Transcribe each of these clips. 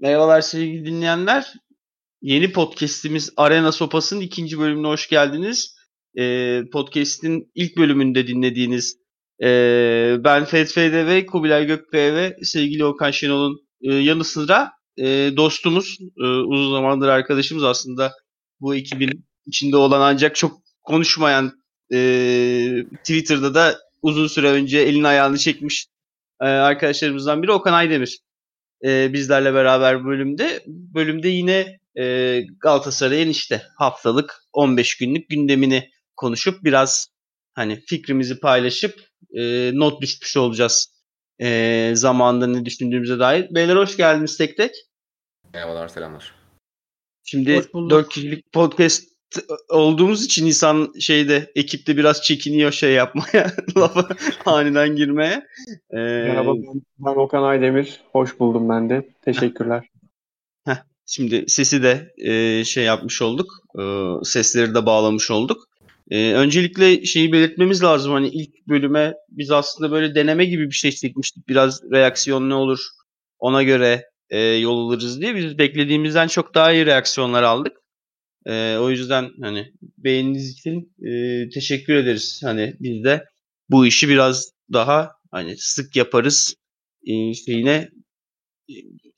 Merhabalar sevgili dinleyenler. Yeni podcast'imiz Arena Sopas'ın ikinci bölümüne hoş geldiniz. Ee, podcast'in ilk bölümünde dinlediğiniz e, ben Fethi FDV, Kubilay Gökbey ve sevgili Okan Şenol'un e, yanı sıra e, dostumuz, e, uzun zamandır arkadaşımız aslında bu ekibin içinde olan ancak çok konuşmayan e, Twitter'da da uzun süre önce elini ayağını çekmiş e, arkadaşlarımızdan biri Okan Aydemir e, bizlerle beraber bölümde. Bölümde yine e, Galatasaray'ın işte haftalık 15 günlük gündemini konuşup biraz hani fikrimizi paylaşıp e, not düşmüş olacağız e, zamanında ne düşündüğümüze dair. Beyler hoş geldiniz tek tek. Merhabalar selamlar. Şimdi 4 kişilik podcast olduğumuz için insan şeyde ekipte biraz çekiniyor şey yapmaya lafa aniden girmeye. Ee, Merhaba ben Okan Aydemir. Hoş buldum ben de. Teşekkürler. Heh, şimdi sesi de e, şey yapmış olduk. E, sesleri de bağlamış olduk. E, öncelikle şeyi belirtmemiz lazım. Hani ilk bölüme biz aslında böyle deneme gibi bir şey çekmiştik. Biraz reaksiyon ne olur ona göre e, yol alırız diye. Biz beklediğimizden çok daha iyi reaksiyonlar aldık. E, o yüzden hani beğeniniz için e, teşekkür ederiz. Hani biz de bu işi biraz daha hani sık yaparız e, şeyine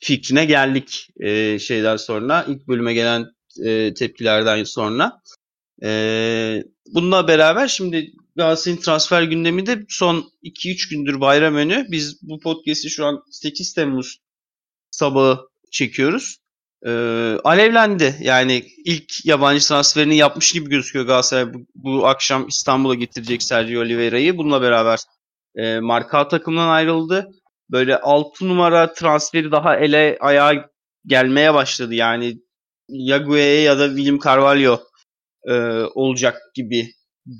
fikrine geldik e, şeyler sonra ilk bölüme gelen e, tepkilerden sonra. E, bununla beraber şimdi Galatasaray'ın transfer gündemi de son 2-3 gündür bayram önü. Biz bu podcast'i şu an 8 Temmuz sabahı çekiyoruz e, alevlendi. Yani ilk yabancı transferini yapmış gibi gözüküyor Galatasaray bu, bu akşam İstanbul'a getirecek Sergio Oliveira'yı. Bununla beraber e, marka takımdan ayrıldı. Böyle 6 numara transferi daha ele ayağa gelmeye başladı. Yani Yague'ye ya da William Carvalho e, olacak gibi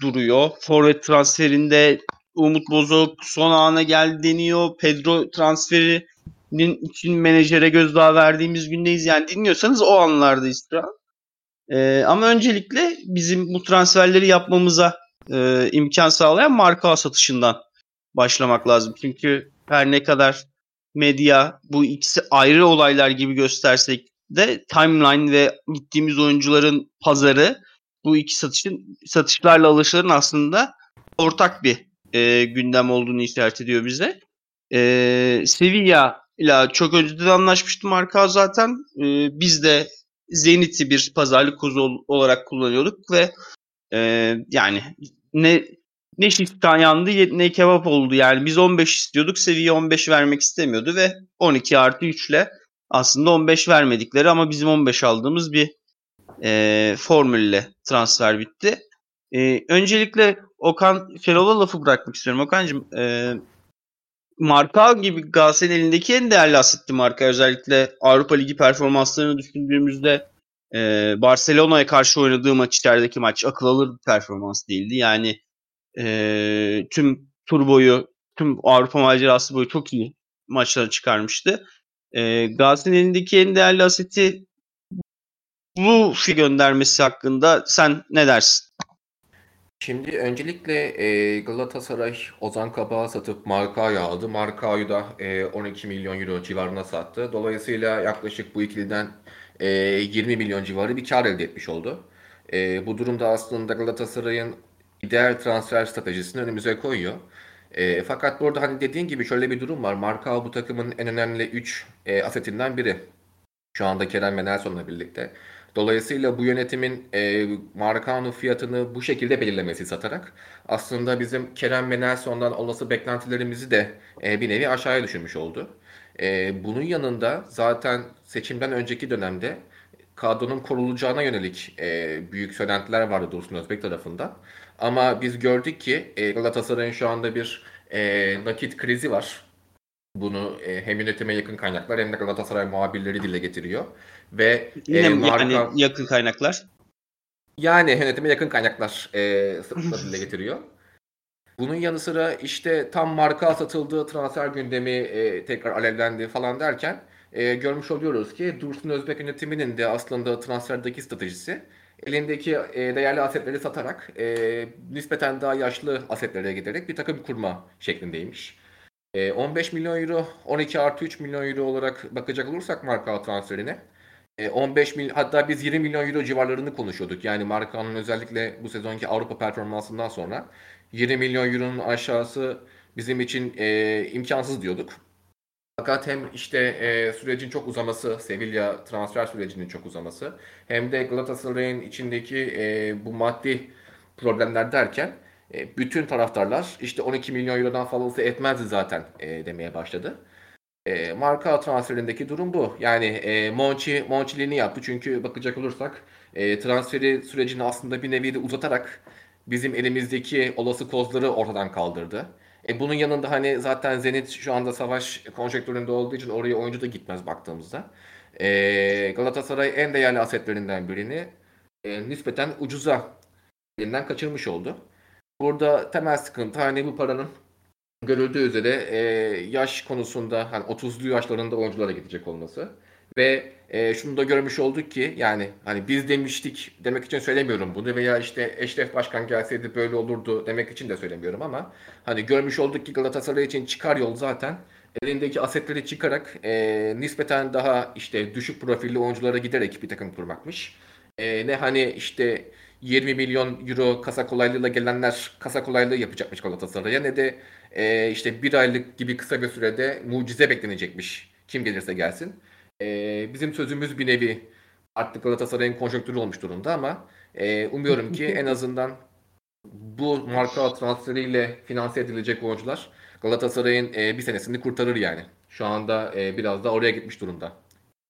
duruyor. Forvet transferinde Umut Bozok son ana geldi deniyor. Pedro transferi için menajere gözdağı verdiğimiz gündeyiz. Yani dinliyorsanız o anlardayız şu an. Ee, ama öncelikle bizim bu transferleri yapmamıza e, imkan sağlayan marka satışından başlamak lazım. Çünkü her ne kadar medya bu ikisi ayrı olaylar gibi göstersek de timeline ve gittiğimiz oyuncuların pazarı bu iki satışın satışlarla alışların aslında ortak bir e, gündem olduğunu işaret ediyor bize. E, Sevilla ile çok önceden anlaşmıştı marka zaten. E, biz de Zenit'i bir pazarlık kozu olarak kullanıyorduk ve e, yani ne ne şiftan yandı ne kebap oldu. Yani biz 15 istiyorduk. Seviye 15 vermek istemiyordu ve 12 artı 3 ile aslında 15 vermedikleri ama bizim 15 aldığımız bir e, formülle transfer bitti. E, öncelikle Okan Şenol'a lafı bırakmak istiyorum. Okan'cığım e, Marka gibi Galatasaray'ın elindeki en değerli asetti Marka. Özellikle Avrupa Ligi performanslarını düşündüğümüzde e, Barcelona'ya karşı oynadığı maç içerideki maç akıl alır bir performans değildi. Yani e, tüm tur boyu, tüm Avrupa macerası boyu çok iyi maçları çıkarmıştı. E, Galatasaray'ın elindeki en değerli aseti bu fi göndermesi hakkında sen ne dersin? Şimdi öncelikle e, Galatasaray Ozan Kabak'ı satıp Marka'yı aldı. Marka'yı da e, 12 milyon euro civarına sattı. Dolayısıyla yaklaşık bu ikiliden e, 20 milyon civarı bir kar elde etmiş oldu. E, bu durumda aslında Galatasaray'ın ideal transfer stratejisini önümüze koyuyor. E, fakat burada hani dediğin gibi şöyle bir durum var. Marka bu takımın en önemli 3 e, asetinden biri. Şu anda Kerem ve Nelson'la birlikte. Dolayısıyla bu yönetimin e, Marcano fiyatını bu şekilde belirlemesi satarak aslında bizim Kerem ve Nelson'dan olası beklentilerimizi de e, bir nevi aşağıya düşürmüş oldu. E, bunun yanında zaten seçimden önceki dönemde kadronun korulacağına yönelik e, büyük söylentiler vardı Dursun Özbek tarafından. Ama biz gördük ki e, Galatasaray'ın şu anda bir e, nakit krizi var. Bunu e, hem yönetime yakın kaynaklar hem de Galatasaray muhabirleri dile getiriyor. Ve Yine e, marka... yani yakın kaynaklar? Yani yönetime yakın kaynaklar e, dile getiriyor. Bunun yanı sıra işte tam marka satıldığı transfer gündemi e, tekrar alevlendi falan derken e, görmüş oluyoruz ki Dursun Özbek yönetiminin de aslında transferdeki stratejisi elindeki e, değerli asetleri satarak e, nispeten daha yaşlı asetlere giderek bir takım kurma şeklindeymiş. E, 15 milyon euro, 12 artı 3 milyon euro olarak bakacak olursak Marka transferine 15 milyon hatta biz 20 milyon euro civarlarını konuşuyorduk. Yani Marka'nın özellikle bu sezonki Avrupa performansından sonra 20 milyon euronun aşağısı bizim için e, imkansız diyorduk. Fakat hem işte e, sürecin çok uzaması, Sevilla transfer sürecinin çok uzaması hem de Galatasaray'ın içindeki e, bu maddi problemler derken e, bütün taraftarlar işte 12 milyon eurodan fazlası etmezdi zaten e, demeye başladı. E, marka transferindeki durum bu. Yani e, Monchi, Monchi'liğini yaptı. Çünkü bakacak olursak e, transferi sürecini aslında bir nevi de uzatarak bizim elimizdeki olası kozları ortadan kaldırdı. E, bunun yanında hani zaten Zenit şu anda savaş konjektüründe olduğu için oraya oyuncu da gitmez baktığımızda. E, Galatasaray en değerli asetlerinden birini e, nispeten ucuza elinden kaçırmış oldu. Burada temel sıkıntı hani bu paranın görüldüğü üzere e, yaş konusunda hani 30'lu yaşlarında oyunculara gidecek olması ve e, şunu da görmüş olduk ki yani hani biz demiştik demek için söylemiyorum bunu veya işte Eşref Başkan gelseydi böyle olurdu demek için de söylemiyorum ama hani görmüş olduk ki Galatasaray için çıkar yol zaten elindeki asetleri çıkarak e, nispeten daha işte düşük profilli oyunculara giderek bir takım kurmakmış. E, ne hani işte 20 milyon euro kasa kolaylığıyla gelenler kasa kolaylığı yapacakmış Galatasaray'a ne de e, işte bir aylık gibi kısa bir sürede mucize beklenecekmiş. Kim gelirse gelsin. E, bizim sözümüz bir nevi artık Galatasaray'ın konjonktürü olmuş durumda ama e, umuyorum ki en azından bu marka transferiyle finanse edilecek oyuncular Galatasaray'ın e, bir senesini kurtarır yani. Şu anda e, biraz da oraya gitmiş durumda.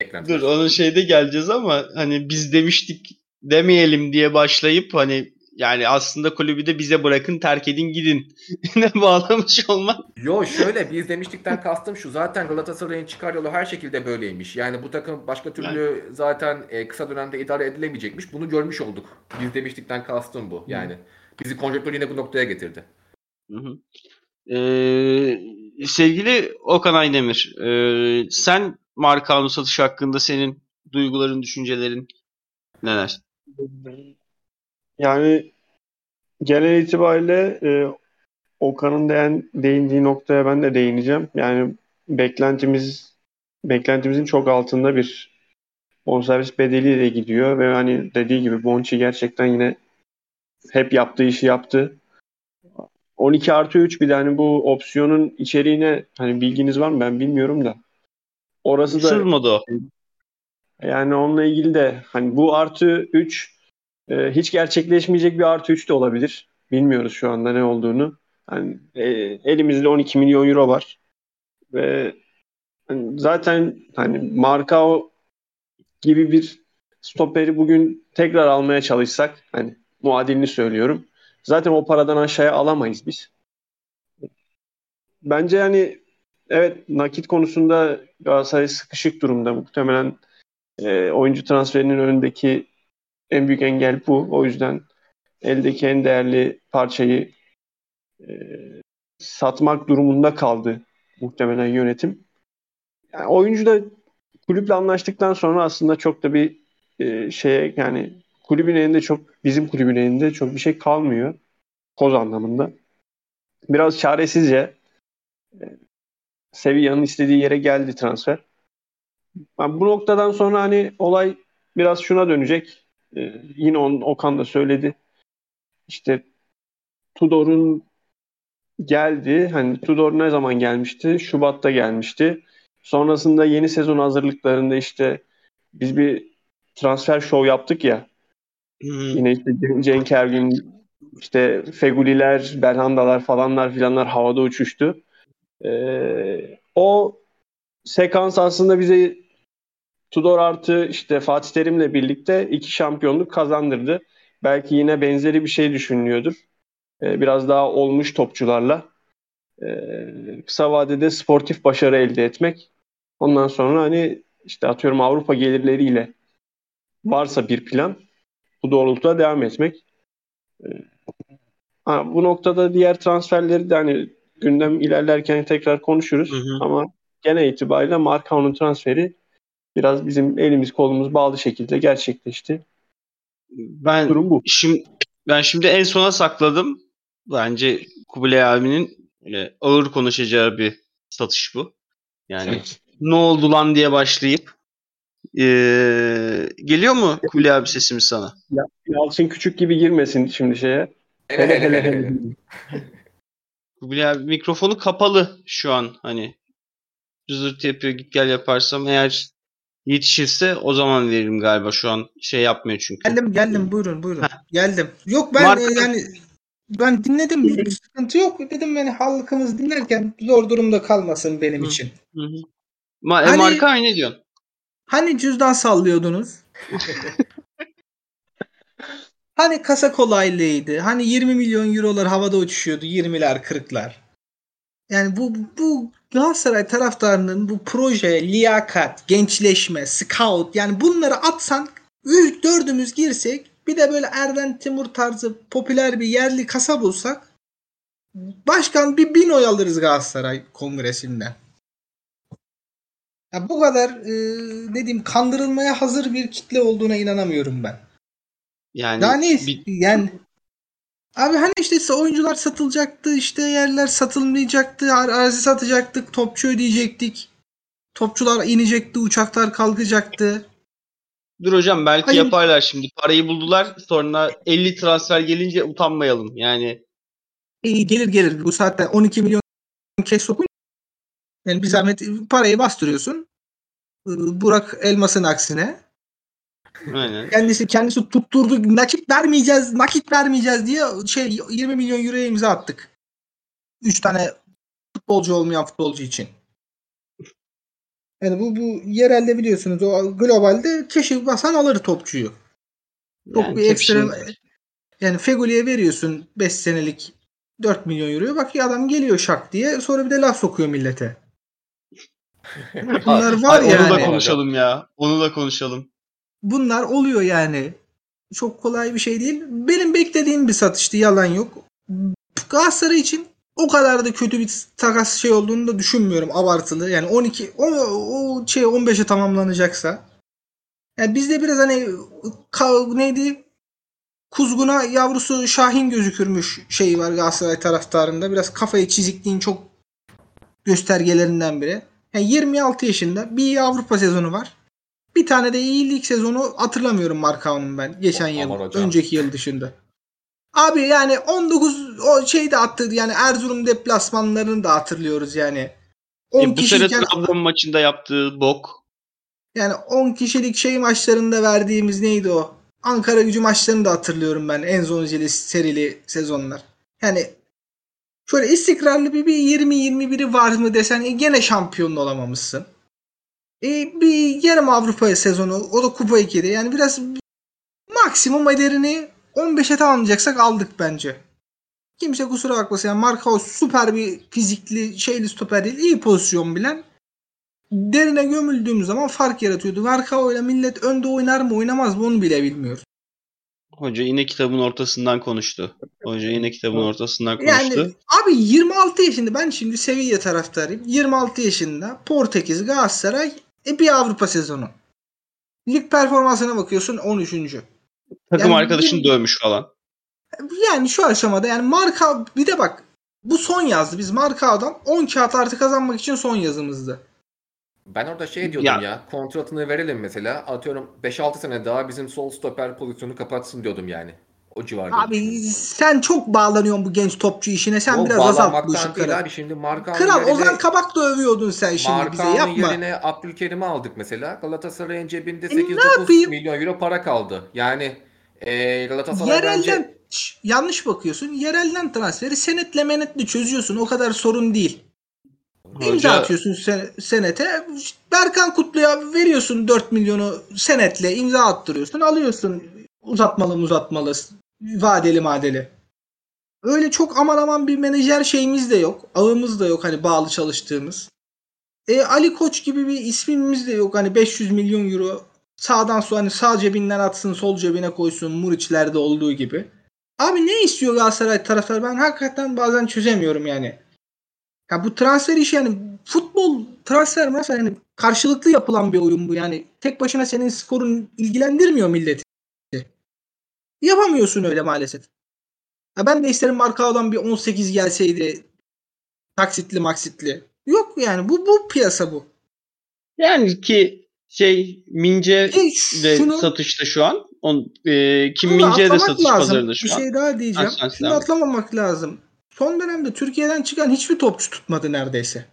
Eklentiler. Dur onun şeyde geleceğiz ama hani biz demiştik demeyelim diye başlayıp hani yani aslında kulübü de bize bırakın terk edin gidin. ne bağlamış olmak. Yo şöyle biz demiştikten kastım şu zaten Galatasaray'ın çıkar yolu her şekilde böyleymiş. Yani bu takım başka türlü yani. zaten e, kısa dönemde idare edilemeyecekmiş. Bunu görmüş olduk. Biz demiştikten kastım bu. Yani bizi konjonktür yine bu noktaya getirdi. Hı hı. Ee, sevgili Okan Aydemir, e, sen Markan'ın satış hakkında senin duyguların, düşüncelerin neler? Yani genel itibariyle e, Okan'ın değen, değindiği noktaya ben de değineceğim. Yani beklentimiz beklentimizin çok altında bir bonservis bedeliyle gidiyor ve hani dediği gibi Bonchi gerçekten yine hep yaptığı işi yaptı. 12 artı 3 bir de hani bu opsiyonun içeriğine hani bilginiz var mı ben bilmiyorum da. Orası da Sırmadı o. Yani onunla ilgili de hani bu artı 3 e, hiç gerçekleşmeyecek bir artı 3 de olabilir. Bilmiyoruz şu anda ne olduğunu. Yani, e, elimizde 12 milyon euro var. Ve hani zaten hani Markao gibi bir stoperi bugün tekrar almaya çalışsak hani muadilini söylüyorum. Zaten o paradan aşağıya alamayız biz. Bence yani evet nakit konusunda Galatasaray sıkışık durumda. Muhtemelen e, oyuncu transferinin önündeki en büyük engel bu. O yüzden eldeki en değerli parçayı e, satmak durumunda kaldı muhtemelen yönetim. Yani oyuncu da kulüple anlaştıktan sonra aslında çok da bir e, şeye yani kulübün elinde çok bizim kulübün elinde çok bir şey kalmıyor koz anlamında. Biraz çaresizce e, Sevilla'nın istediği yere geldi transfer. Yani bu noktadan sonra hani olay biraz şuna dönecek. Ee, yine on, Okan da söyledi. İşte Tudor'un geldi. Hani Tudor ne zaman gelmişti? Şubat'ta gelmişti. Sonrasında yeni sezon hazırlıklarında işte biz bir transfer show yaptık ya. Hmm. Yine işte Cenk Ergün, işte Feguliler, Belhandalar falanlar filanlar havada uçuştu. Ee, o sekans aslında bize Tudor artı işte Fatih Terim'le birlikte iki şampiyonluk kazandırdı. Belki yine benzeri bir şey düşünülüyordur. Ee, biraz daha olmuş topçularla ee, kısa vadede sportif başarı elde etmek. Ondan sonra hani işte atıyorum Avrupa gelirleriyle varsa bir plan bu doğrultuda devam etmek. Ee, ha, bu noktada diğer transferleri de hani gündem ilerlerken tekrar konuşuruz. Hı hı. Ama genel itibariyle Markao'nun transferi biraz bizim elimiz kolumuz bağlı şekilde gerçekleşti. Ben Durum bu. Şimdi ben şimdi en sona sakladım. Bence Kubilay abinin ağır konuşacağı bir satış bu. Yani ne oldu lan diye başlayıp ee, geliyor mu Kubilay abi sesimiz sana? Yalçın Küçük gibi girmesin şimdi şeye. Hele hele hele. hele. Kubilay abi mikrofonu kapalı şu an hani cızırt yapıyor git gel yaparsam eğer yetişirse o zaman veririm galiba şu an şey yapmıyor çünkü. Geldim geldim buyurun buyurun. Geldim. Yok ben Marka- e, yani ben dinledim bir sıkıntı yok. Dedim yani halkımız dinlerken zor durumda kalmasın benim Hı. için. Hı hı. Ma- e, Hani- marka ne diyorsun? Hani cüzdan sallıyordunuz? hani kasa kolaylığıydı? Hani 20 milyon eurolar havada uçuşuyordu 20'ler 40'lar? Yani bu bu Galatasaray taraftarının bu proje, liyakat, gençleşme, scout yani bunları atsan üç, dördümüz girsek bir de böyle Erden Timur tarzı popüler bir yerli kasa bulsak başkan bir bin oy alırız Galatasaray kongresinden. Ya bu kadar e, ne diyeyim kandırılmaya hazır bir kitle olduğuna inanamıyorum ben. Yani Daha ne bir- yani Abi hani işte oyuncular satılacaktı, işte yerler satılmayacaktı, ar- arazi satacaktık, topçu ödeyecektik. Topçular inecekti, uçaklar kalkacaktı. Dur hocam belki Hayır. yaparlar şimdi. Parayı buldular sonra 50 transfer gelince utanmayalım. Yani E, gelir gelir bu saatte 12 milyon kez sokun. Yani bir zahmet parayı bastırıyorsun. Burak Elmas'ın aksine. Aynen. Kendisi kendisi tutturdu nakit vermeyeceğiz, nakit vermeyeceğiz diye şey 20 milyon euroya imza attık. 3 tane futbolcu olmayan futbolcu için. Yani bu bu yerelde biliyorsunuz o globalde keşif basan alır topçuyu. Çok Yani bir ekstra yani Fegoli'ye veriyorsun 5 senelik 4 milyon euroya bak ya adam geliyor şak diye sonra bir de laf sokuyor millete. Bunlar var Ay, Onu da yani. konuşalım ya. Onu da konuşalım. Bunlar oluyor yani. Çok kolay bir şey değil. Benim beklediğim bir satıştı yalan yok. Galatasaray için o kadar da kötü bir takas şey olduğunu da düşünmüyorum abartılı. Yani 12 o, o şey 15'e tamamlanacaksa. Yani bizde biraz hani ka- neydi? Kuzguna yavrusu Şahin gözükürmüş şey var Galatasaray taraftarında. Biraz kafayı çizikliğin çok göstergelerinden biri. Yani 26 yaşında bir Avrupa sezonu var. Bir tane de iyi lig sezonu hatırlamıyorum Markao'nun ben. Geçen yıl, hocam. önceki yıl dışında. Abi yani 19 o şeyi de attı yani Erzurum deplasmanlarını da hatırlıyoruz yani. 10 E, bu sene Trabzon maçında yaptığı bok. yani 10 kişilik şey maçlarında verdiğimiz neydi o? Ankara gücü maçlarını da hatırlıyorum ben. Enzonzili serili sezonlar. Yani şöyle istikrarlı bir, bir 20-21'i var mı desen e, gene şampiyon olamamışsın. E, bir yarım Avrupa sezonu o da Kupa 2'de. Yani biraz maksimum ederini 15'e tamamlayacaksak aldık bence. Kimse kusura bakmasın. Yani Marcao süper bir fizikli şeyli stoper değil. iyi pozisyon bilen derine gömüldüğümüz zaman fark yaratıyordu. Marcao ile millet önde oynar mı oynamaz mı onu bile bilmiyor. Hoca yine kitabın ortasından konuştu. Hoca yine kitabın ortasından Yani konuştu. abi 26 yaşında ben şimdi Sevilla taraftarıyım. 26 yaşında Portekiz, Galatasaray e, bir Avrupa sezonu. Lig performansına bakıyorsun 13. Takım yani arkadaşını bir- dövmüş falan. Yani şu aşamada yani marka bir de bak bu son yazdı. Biz Markao'dan 10 kağıt artı kazanmak için son yazımızdı. Ben orada şey diyordum ya, Ya- kontratını verelim mesela atıyorum 5-6 sene daha bizim sol stoper pozisyonu kapatsın diyordum yani. O civarda. Abi sen çok bağlanıyorsun bu genç topçu işine. Sen O biraz azalt bu işi kral. abi şimdi Markao'nun Kral yerine, Ozan Kabak da övüyordun sen şimdi bize Markao'nun yapma. yerine Abdülkerim'i aldık mesela. Galatasaray'ın cebinde E, ne 8-9 yapayım? milyon euro para kaldı. Yani e, Galatasaray bence Yerelden Şş, yanlış bakıyorsun. Yerelden transferi senetle menetle çözüyorsun. O kadar sorun değil. İmza Hoca atıyorsun sen- senete. Berkan Kutlu'ya veriyorsun 4 milyonu senetle imza attırıyorsun. Alıyorsun uzatmalı uzatmalı vadeli madeli. Öyle çok aman aman bir menajer şeyimiz de yok. Ağımız da yok hani bağlı çalıştığımız. E, Ali Koç gibi bir ismimiz de yok. Hani 500 milyon euro sağdan sola hani sağ cebinden atsın sol cebine koysun Muriç'lerde olduğu gibi. Abi ne istiyor Galatasaray taraftar? Ben hakikaten bazen çözemiyorum yani. Ya bu transfer işi yani futbol transfer mesela yani karşılıklı yapılan bir oyun bu yani. Tek başına senin skorun ilgilendirmiyor milleti. Yapamıyorsun öyle maalesef. Ya ben de isterim Markao'dan bir 18 gelseydi. Taksitli maksitli. Yok yani bu bu piyasa bu. Yani ki şey Mince E, de şunu satışta şu an. On, e, Kim Mince de satış lazım. pazarında şu bir an. şey daha diyeceğim. Ha, Şunu atlamamak lazım. Son dönemde Türkiye'den çıkan hiçbir topçu tutmadı neredeyse.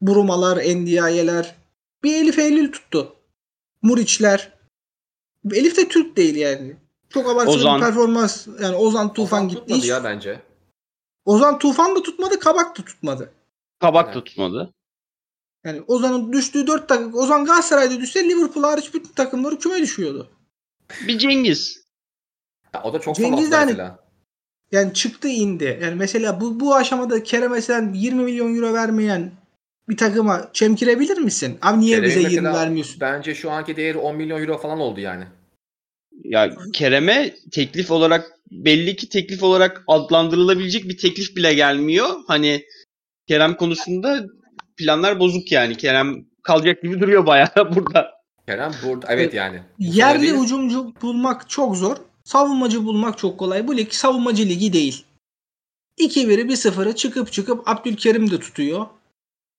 Burumalar, Endiayeler. Bir Elif Eylül tuttu. Muriçler. Elif de Türk değil yani. Çok abartılı Ozan. bir performans. Yani Ozan Tufan Ozan gitti. tutmadı Hiç- ya bence. Ozan Tufan da tutmadı, Kabak da tutmadı. Kabak Evet. da tutmadı. Yani Ozan'ın düştüğü 4 takım. Ozan Galatasaray'da düşse Liverpool hariç bütün takımları küme düşüyordu. Bir Cengiz. Ya, o da çok Cengiz hani- mesela. Yani çıktı indi. Yani mesela bu bu aşamada Kerem'e sen 20 milyon euro vermeyen bir takıma çemkirebilir misin? Abi niye Kerem bize 20 mesela vermiyorsun? Bence şu anki değeri 10 milyon euro falan oldu yani. Ya Kerem'e teklif olarak belli ki teklif olarak adlandırılabilecek bir teklif bile gelmiyor. Hani Kerem konusunda planlar bozuk yani. Kerem kalacak gibi duruyor bayağı burada. Kerem burada evet yani. Bu sene Yerli değil. ucumcu bulmak çok zor. Savunmacı bulmak çok kolay. Bu lig savunmacı ligi değil. 2-1'i 1-0'ı çıkıp çıkıp Abdülkerim de tutuyor.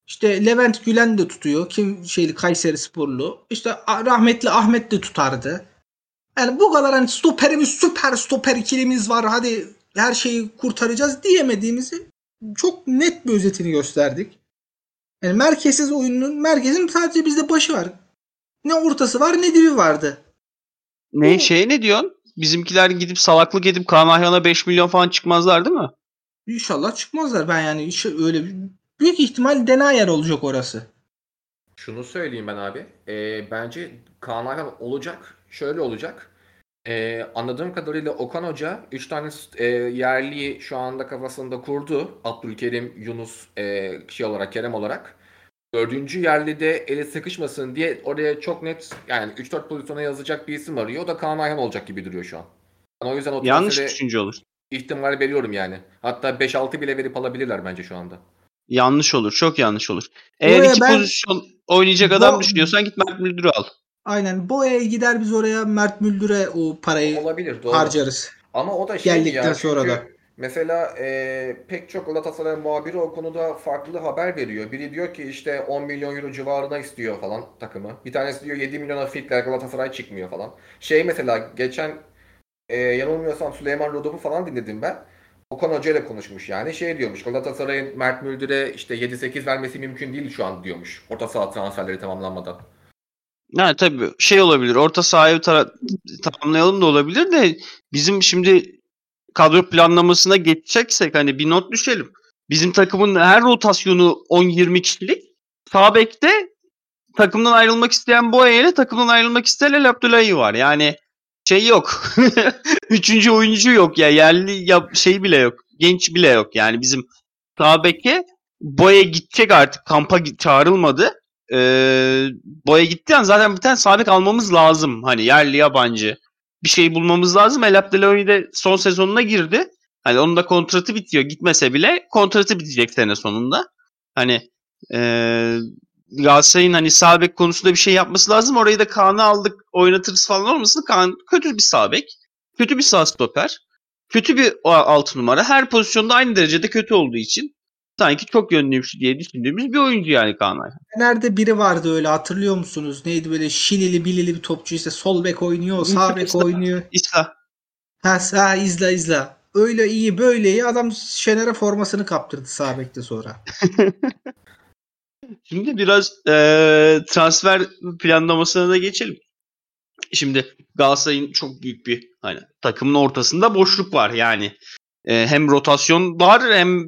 İşte Levent Gülen de tutuyor. Kim şeyli Kayseri Sporlu. İşte rahmetli Ahmet de tutardı. Yani bu kadar hani stoperimiz süper stoper ikilimiz var. Hadi her şeyi kurtaracağız diyemediğimizi çok net bir özetini gösterdik. Yani merkezsiz oyunun merkezin sadece bizde başı var. Ne ortası var ne dibi vardı. Ne Bu- şey ne diyorsun? Bizimkiler gidip salaklık edip Kaan Ayhan'a 5 milyon falan çıkmazlar değil mi? İnşallah çıkmazlar. Ben yani öyle bir- büyük ihtimal Denayer olacak orası. Şunu söyleyeyim ben abi. Ee, bence Kaan Ayhan olacak. Şöyle olacak. Ee, anladığım kadarıyla Okan Hoca 3 tane e, yerliyi şu anda kafasında kurdu. Abdülkerim, Yunus e, şey olarak, Kerem olarak. Dördüncü yerli de eli sıkışmasın diye oraya çok net yani 3-4 pozisyona yazacak bir isim arıyor. O da Kaan Ayhan olacak gibi duruyor şu an. Ben o yüzden o Yanlış düşünce olur. ihtimal veriyorum yani. Hatta 5-6 bile verip alabilirler bence şu anda. Yanlış olur. Çok yanlış olur. Eğer Oraya iki ben- pozisyon oynayacak adam Bu- düşünüyorsan git Mert Müldür'ü al. Aynen. Boya'ya gider biz oraya Mert Müldür'e o parayı Olabilir doğru. harcarız. Ama o da şey Geldikten ya sonra da. mesela e, pek çok Galatasaray muhabiri o konuda farklı haber veriyor. Biri diyor ki işte 10 milyon euro civarına istiyor falan takımı. Bir tanesi diyor 7 milyona fitler Galatasaray çıkmıyor falan. Şey mesela geçen e, yanılmıyorsam Süleyman Rodop'u falan dinledim ben. Okan Hoca ile konuşmuş yani şey diyormuş Galatasaray'ın Mert Müldür'e işte 7-8 vermesi mümkün değil şu an diyormuş. Orta saha transferleri tamamlanmadan. Ha tabii şey olabilir. Orta sahayı tara- tamamlayalım da olabilir de bizim şimdi kadro planlamasına geçeceksek hani bir not düşelim. Bizim takımın her rotasyonu 10-20 kişilik. Sağ bekte takımdan ayrılmak isteyen Boya ile takımdan ayrılmak isteyen El Abdullahi var. Yani şey yok. Üçüncü oyuncu yok ya. Yerli ya şey bile yok. Genç bile yok. Yani bizim sağ beke Boya gidecek artık. Kampa çağrılmadı. Ee, Boya gittiği an zaten bir tane sabit almamız lazım. Hani yerli yabancı. Bir şey bulmamız lazım. El Abdullahi de son sezonuna girdi. Hani onun da kontratı bitiyor. Gitmese bile kontratı bitecek sene sonunda. Hani ee, Galatasaray'ın hani sağ bek konusunda bir şey yapması lazım. Orayı da Kaan'ı aldık oynatırız falan olmasın. Kaan kötü bir sağ bek. Kötü bir sağ stoper. Kötü bir altı numara. Her pozisyonda aynı derecede kötü olduğu için sanki çok yönlüymüş diye düşündüğümüz bir oyuncu yani Kaan Ayhan. Nerede biri vardı öyle hatırlıyor musunuz? Neydi böyle şilili bilili bir topçu işte sol bek oynuyor, sağ bek oynuyor. İsa. Ha sağ izle izle. Öyle iyi böyle iyi adam Şener'e formasını kaptırdı sağ bekte sonra. Şimdi biraz eee, transfer planlamasına da geçelim. Şimdi Galatasaray'ın çok büyük bir hani takımın ortasında boşluk var yani. Eee, hem rotasyon var hem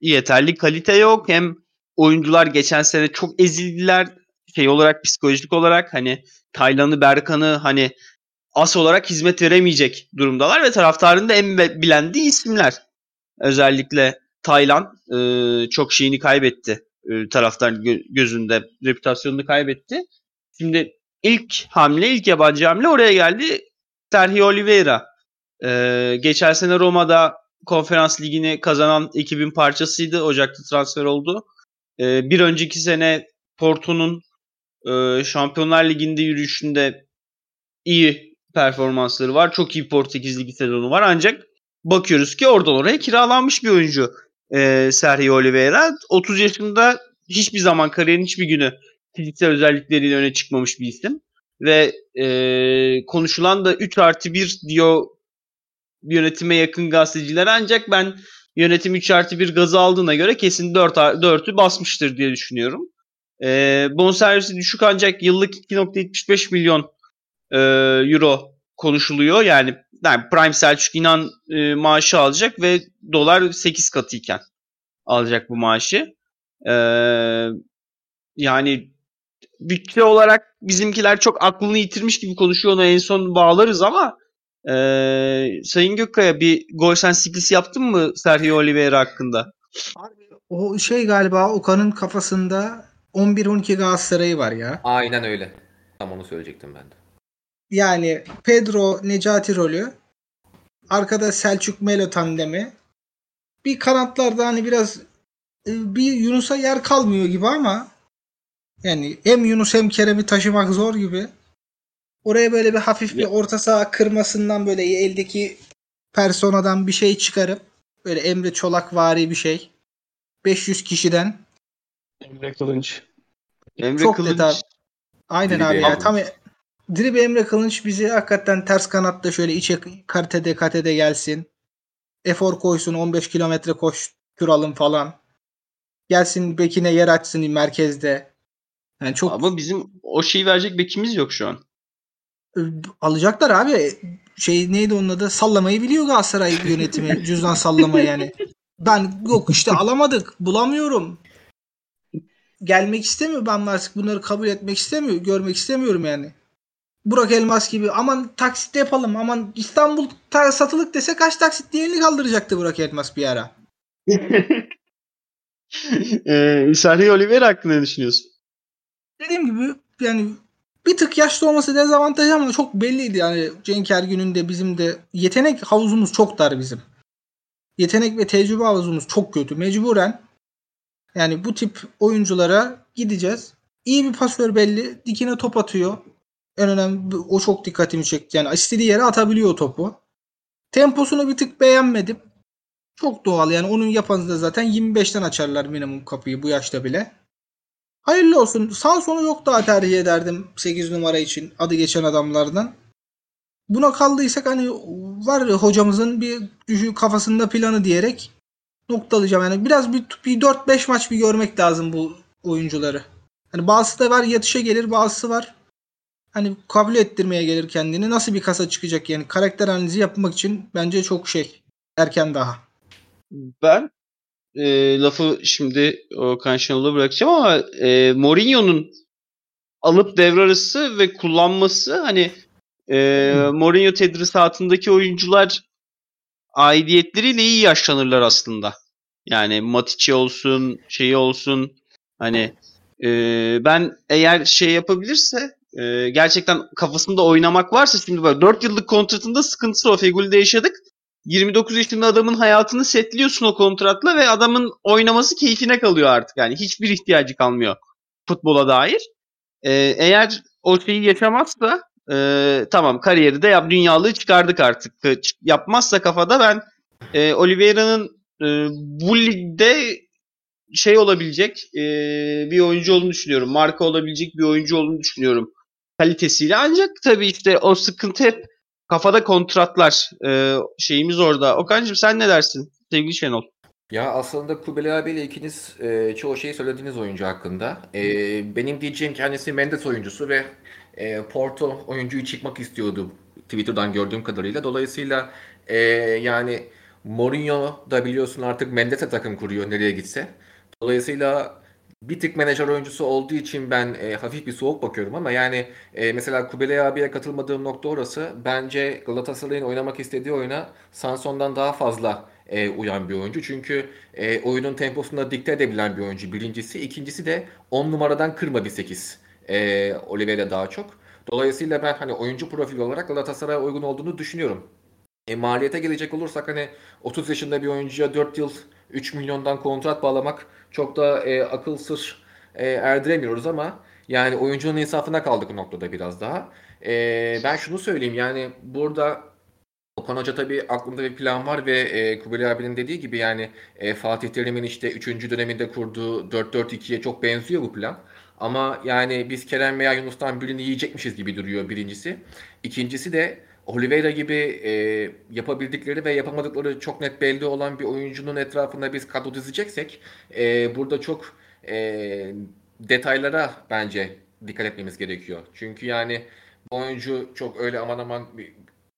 yeterli kalite yok hem oyuncular geçen sene çok ezildiler şey olarak psikolojik olarak hani Taylan'ı Berkan'ı hani as olarak hizmet veremeyecek durumdalar ve taraftarın da en bilendiği isimler. Özellikle Taylan eee, çok şeyini kaybetti e, taraftar gö- gözünde reputasyonunu kaybetti. Şimdi ilk hamle, ilk yabancı hamle oraya geldi. Sergio Oliveira. Ee, geçen sene Roma'da konferans ligini kazanan ekibin parçasıydı. Ocak'ta transfer oldu. Ee, bir önceki sene Porto'nun e, Şampiyonlar Ligi'nde yürüyüşünde iyi performansları var. Çok iyi Portekiz Ligi sezonu var. Ancak bakıyoruz ki oradan oraya kiralanmış bir oyuncu e, Sergio Oliveira. 30 yaşında hiçbir zaman kariyerin hiçbir günü fiziksel özellikleriyle öne çıkmamış bir isim. Ve e, konuşulan da 3 artı 1 diyor yönetime yakın gazeteciler ancak ben yönetim 3 artı 1 gazı aldığına göre kesin 4, 4'ü basmıştır diye düşünüyorum. E, bonservisi düşük ancak yıllık 2.75 milyon e, euro konuşuluyor. Yani, yani Prime Selçuk İnan e, maaşı alacak ve dolar 8 katıyken alacak bu maaşı. E, yani bütçe olarak bizimkiler çok aklını yitirmiş gibi konuşuyor onu en son bağlarız ama e, Sayın Gökkaya bir gol sensiklisi yaptın mı Sergio Oliveira hakkında? Abi, o şey galiba Okan'ın kafasında 11-12 Galatasaray'ı var ya. Aynen öyle. Tam onu söyleyecektim ben de. Yani Pedro Necati rolü. Arkada Selçuk Melo tandemi. Bir kanatlarda hani biraz e, bir Yunus'a yer kalmıyor gibi ama yani hem Yunus hem Kerem'i taşımak zor gibi. Oraya böyle bir hafif bir orta saha kırmasından böyle eldeki personadan bir şey çıkarıp böyle Emre Çolak vari bir şey. 500 kişiden. Emre Kılınç. Emre Çok Kılıç detay. Aynen Dribe abi ya Emre. tam Dribe Emre Kılınç bizi hakikaten ters kanatta şöyle içe katede katede gelsin. Efor koysun 15 kilometre koşturalım falan. Gelsin bekine yer açsın merkezde. Yani çok ama bizim o şeyi verecek bekimiz yok şu an. Alacaklar abi. Şey neydi onun adı? Sallamayı biliyor Galatasaray yönetimi. Cüzdan sallamayı yani. Ben yok işte alamadık. Bulamıyorum. Gelmek istemiyor. Ben artık bunları kabul etmek istemiyor. Görmek istemiyorum yani. Burak Elmas gibi aman taksit yapalım aman İstanbul ta- satılık dese kaç taksit diğerini kaldıracaktı Burak Elmas bir ara. e, Sergio Oliveira hakkında ne düşünüyorsun? Dediğim gibi yani bir tık yaşlı olması dezavantaj ama çok belliydi yani Cenk Ergün'ün de bizim de yetenek havuzumuz çok dar bizim. Yetenek ve tecrübe havuzumuz çok kötü. Mecburen yani bu tip oyunculara gideceğiz. İyi bir pasör belli. Dikine top atıyor. En önemli o çok dikkatimi çekti. Yani istediği yere atabiliyor topu. Temposunu bir tık beğenmedim. Çok doğal yani onun yapanı da zaten 25'ten açarlar minimum kapıyı bu yaşta bile. Hayırlı olsun. Sağ sonu yok daha tercih ederdim 8 numara için adı geçen adamlardan. Buna kaldıysak hani var hocamızın bir düşü kafasında planı diyerek noktalayacağım. Yani biraz bir, bir 4-5 maç bir görmek lazım bu oyuncuları. Hani bazısı da var yatışa gelir bazısı var. Hani kabul ettirmeye gelir kendini. Nasıl bir kasa çıkacak yani karakter analizi yapmak için bence çok şey. Erken daha. Ben e, lafı şimdi Okan Şenol'a bırakacağım ama e, Mourinho'nun alıp devre arası ve kullanması hani e, Mourinho tedrisatındaki oyuncular aidiyetleriyle iyi yaşlanırlar aslında. Yani Matic'i olsun, şeyi olsun hani e, ben eğer şey yapabilirse e, gerçekten kafasında oynamak varsa şimdi böyle 4 yıllık kontratında sıkıntısı o Fegül'de yaşadık. 29 yaşında adamın hayatını setliyorsun o kontratla ve adamın oynaması keyfine kalıyor artık. Yani hiçbir ihtiyacı kalmıyor futbola dair. Ee, eğer o şeyi yaşamazsa e, tamam kariyeri de yap, dünyalığı çıkardık artık. Yapmazsa kafada ben e, Oliveira'nın e, bu ligde şey olabilecek e, bir oyuncu olduğunu düşünüyorum. Marka olabilecek bir oyuncu olduğunu düşünüyorum kalitesiyle. Ancak tabii işte o sıkıntı hep kafada kontratlar e, şeyimiz orada. Okan'cığım sen ne dersin sevgili Şenol? Ya aslında Kubeli abiyle ikiniz e, çoğu şeyi söylediğiniz oyuncu hakkında. E, benim diyeceğim kendisi Mendes oyuncusu ve e, Porto oyuncuyu çıkmak istiyordu Twitter'dan gördüğüm kadarıyla. Dolayısıyla e, yani Mourinho da biliyorsun artık Mendes'e takım kuruyor nereye gitse. Dolayısıyla bir tık menajer oyuncusu olduğu için ben e, hafif bir soğuk bakıyorum ama yani e, mesela Kubelay abiye katılmadığım nokta orası. Bence Galatasaray'ın oynamak istediği oyuna Sanson'dan daha fazla e, uyan bir oyuncu. Çünkü e, oyunun temposunu dikte edebilen bir oyuncu birincisi. İkincisi de 10 numaradan kırma bir 8. E, Oliveira daha çok. Dolayısıyla ben hani oyuncu profili olarak Galatasaray'a uygun olduğunu düşünüyorum. E, maliyete gelecek olursak hani 30 yaşında bir oyuncuya 4 yıl 3 milyondan kontrat bağlamak çok da e, akıl sır e, erdiremiyoruz ama yani oyuncunun insafına kaldık noktada biraz daha. E, ben şunu söyleyeyim yani burada Okan Hoca tabii aklında bir plan var ve e, Kubilay abinin dediği gibi yani e, Fatih Terim'in işte 3. döneminde kurduğu 4-4-2'ye çok benziyor bu plan. Ama yani biz Kerem veya Yunus'tan birini yiyecekmişiz gibi duruyor birincisi. İkincisi de Oliveira gibi e, yapabildikleri ve yapamadıkları çok net belli olan bir oyuncunun etrafında biz kadro dizeceksek e, burada çok e, detaylara bence dikkat etmemiz gerekiyor. Çünkü yani bu oyuncu çok öyle aman aman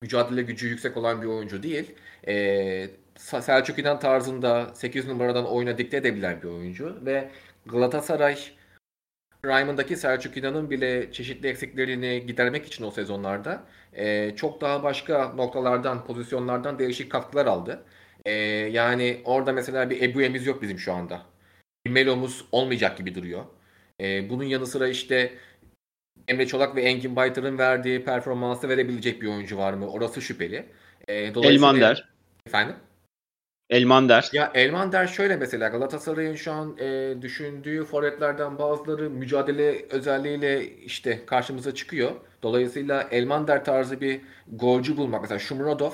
mücadele gücü yüksek olan bir oyuncu değil. E, Selçuk İnan tarzında 8 numaradan oyuna dikte edebilen bir oyuncu ve Galatasaray Prime'ındaki Selçuk İnan'ın bile çeşitli eksiklerini gidermek için o sezonlarda e, çok daha başka noktalardan, pozisyonlardan değişik katkılar aldı. E, yani orada mesela bir Ebu'emiz yok bizim şu anda. Bir Melo'muz olmayacak gibi duruyor. E, bunun yanı sıra işte Emre Çolak ve Engin Baytar'ın verdiği performansı verebilecek bir oyuncu var mı? Orası şüpheli. E, Elmander. Efendim? Elmander. Ya Elmander şöyle mesela Galatasaray'ın şu an e, düşündüğü forvetlerden bazıları mücadele özelliğiyle işte karşımıza çıkıyor. Dolayısıyla Elmander tarzı bir golcü bulmak mesela Şumrodov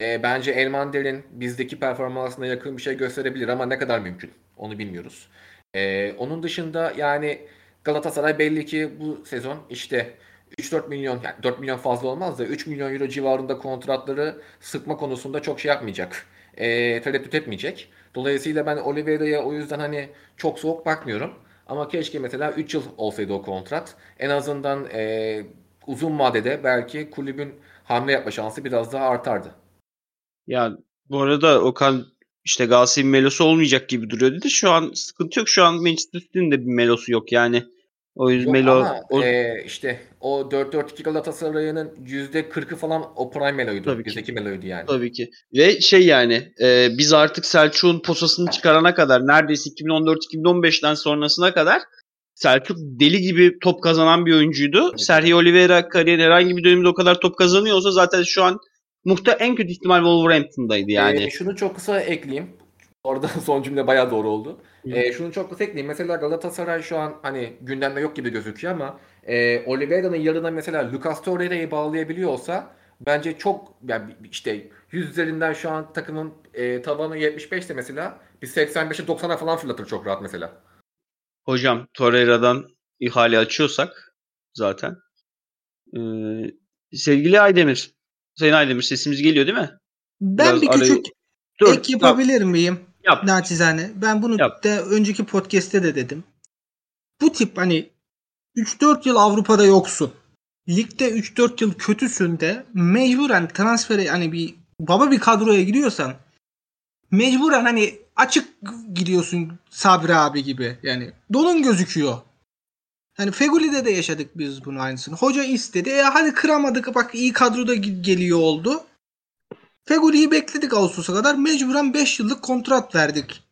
e, bence Elmander'in bizdeki performansına yakın bir şey gösterebilir ama ne kadar mümkün onu bilmiyoruz. E, onun dışında yani Galatasaray belli ki bu sezon işte 3-4 milyon yani 4 milyon fazla olmaz da 3 milyon euro civarında kontratları sıkma konusunda çok şey yapmayacak e, tereddüt etmeyecek. Dolayısıyla ben Oliveira'ya o yüzden hani çok soğuk bakmıyorum. Ama keşke mesela 3 yıl olsaydı o kontrat. En azından e, uzun vadede belki kulübün hamle yapma şansı biraz daha artardı. Ya bu arada Okan işte Galatasaray'ın melosu olmayacak gibi duruyor dedi. Şu an sıkıntı yok. Şu an Manchester City'nin de bir melosu yok yani. O yüzden Melo o... E, işte o 4-4-2 Galatasaray'ın %40'ı falan o Prime Melo'ydu. Tabii Bizdeki ki. Melo'ydu yani. Tabii ki. Ve şey yani e, biz artık Selçuk'un posasını çıkarana kadar neredeyse 2014-2015'ten sonrasına kadar Selçuk deli gibi top kazanan bir oyuncuydu. Tabii. Sergio Oliveira kariyerin herhangi bir döneminde o kadar top kazanıyorsa zaten şu an muhta en kötü ihtimal Wolverhampton'daydı yani. E, şunu çok kısa ekleyeyim. Orada son cümle bayağı doğru oldu. E, şunu çok kısa ekleyeyim. Mesela Galatasaray şu an hani gündemde yok gibi gözüküyor ama e, Oliveira'nın yarına mesela Lucas Torreira'yı bağlayabiliyor olsa bence çok yani işte 100 üzerinden şu an takımın e, tavanı 75 ise mesela bir 85'e 90'a falan fırlatır çok rahat mesela. Hocam Torreira'dan ihale açıyorsak zaten ee, sevgili Aydemir Sayın Aydemir sesimiz geliyor değil mi? Ben Biraz bir küçük Dur, ek yapabilir yap. miyim? Yap. Naçizane. Ben bunu Yap. da önceki podcast'te de dedim. Bu tip hani 3-4 yıl Avrupa'da yoksun. Ligde 3-4 yıl kötüsün de mecburen transfere hani bir baba bir kadroya giriyorsan mecburen hani açık gidiyorsun Sabri abi gibi. Yani donun gözüküyor. Hani Feguli'de de yaşadık biz bunu aynısını. Hoca istedi. E hadi kıramadık bak iyi kadroda geliyor oldu. Fegoli'yi bekledik Ağustos'a kadar. Mecburen 5 yıllık kontrat verdik.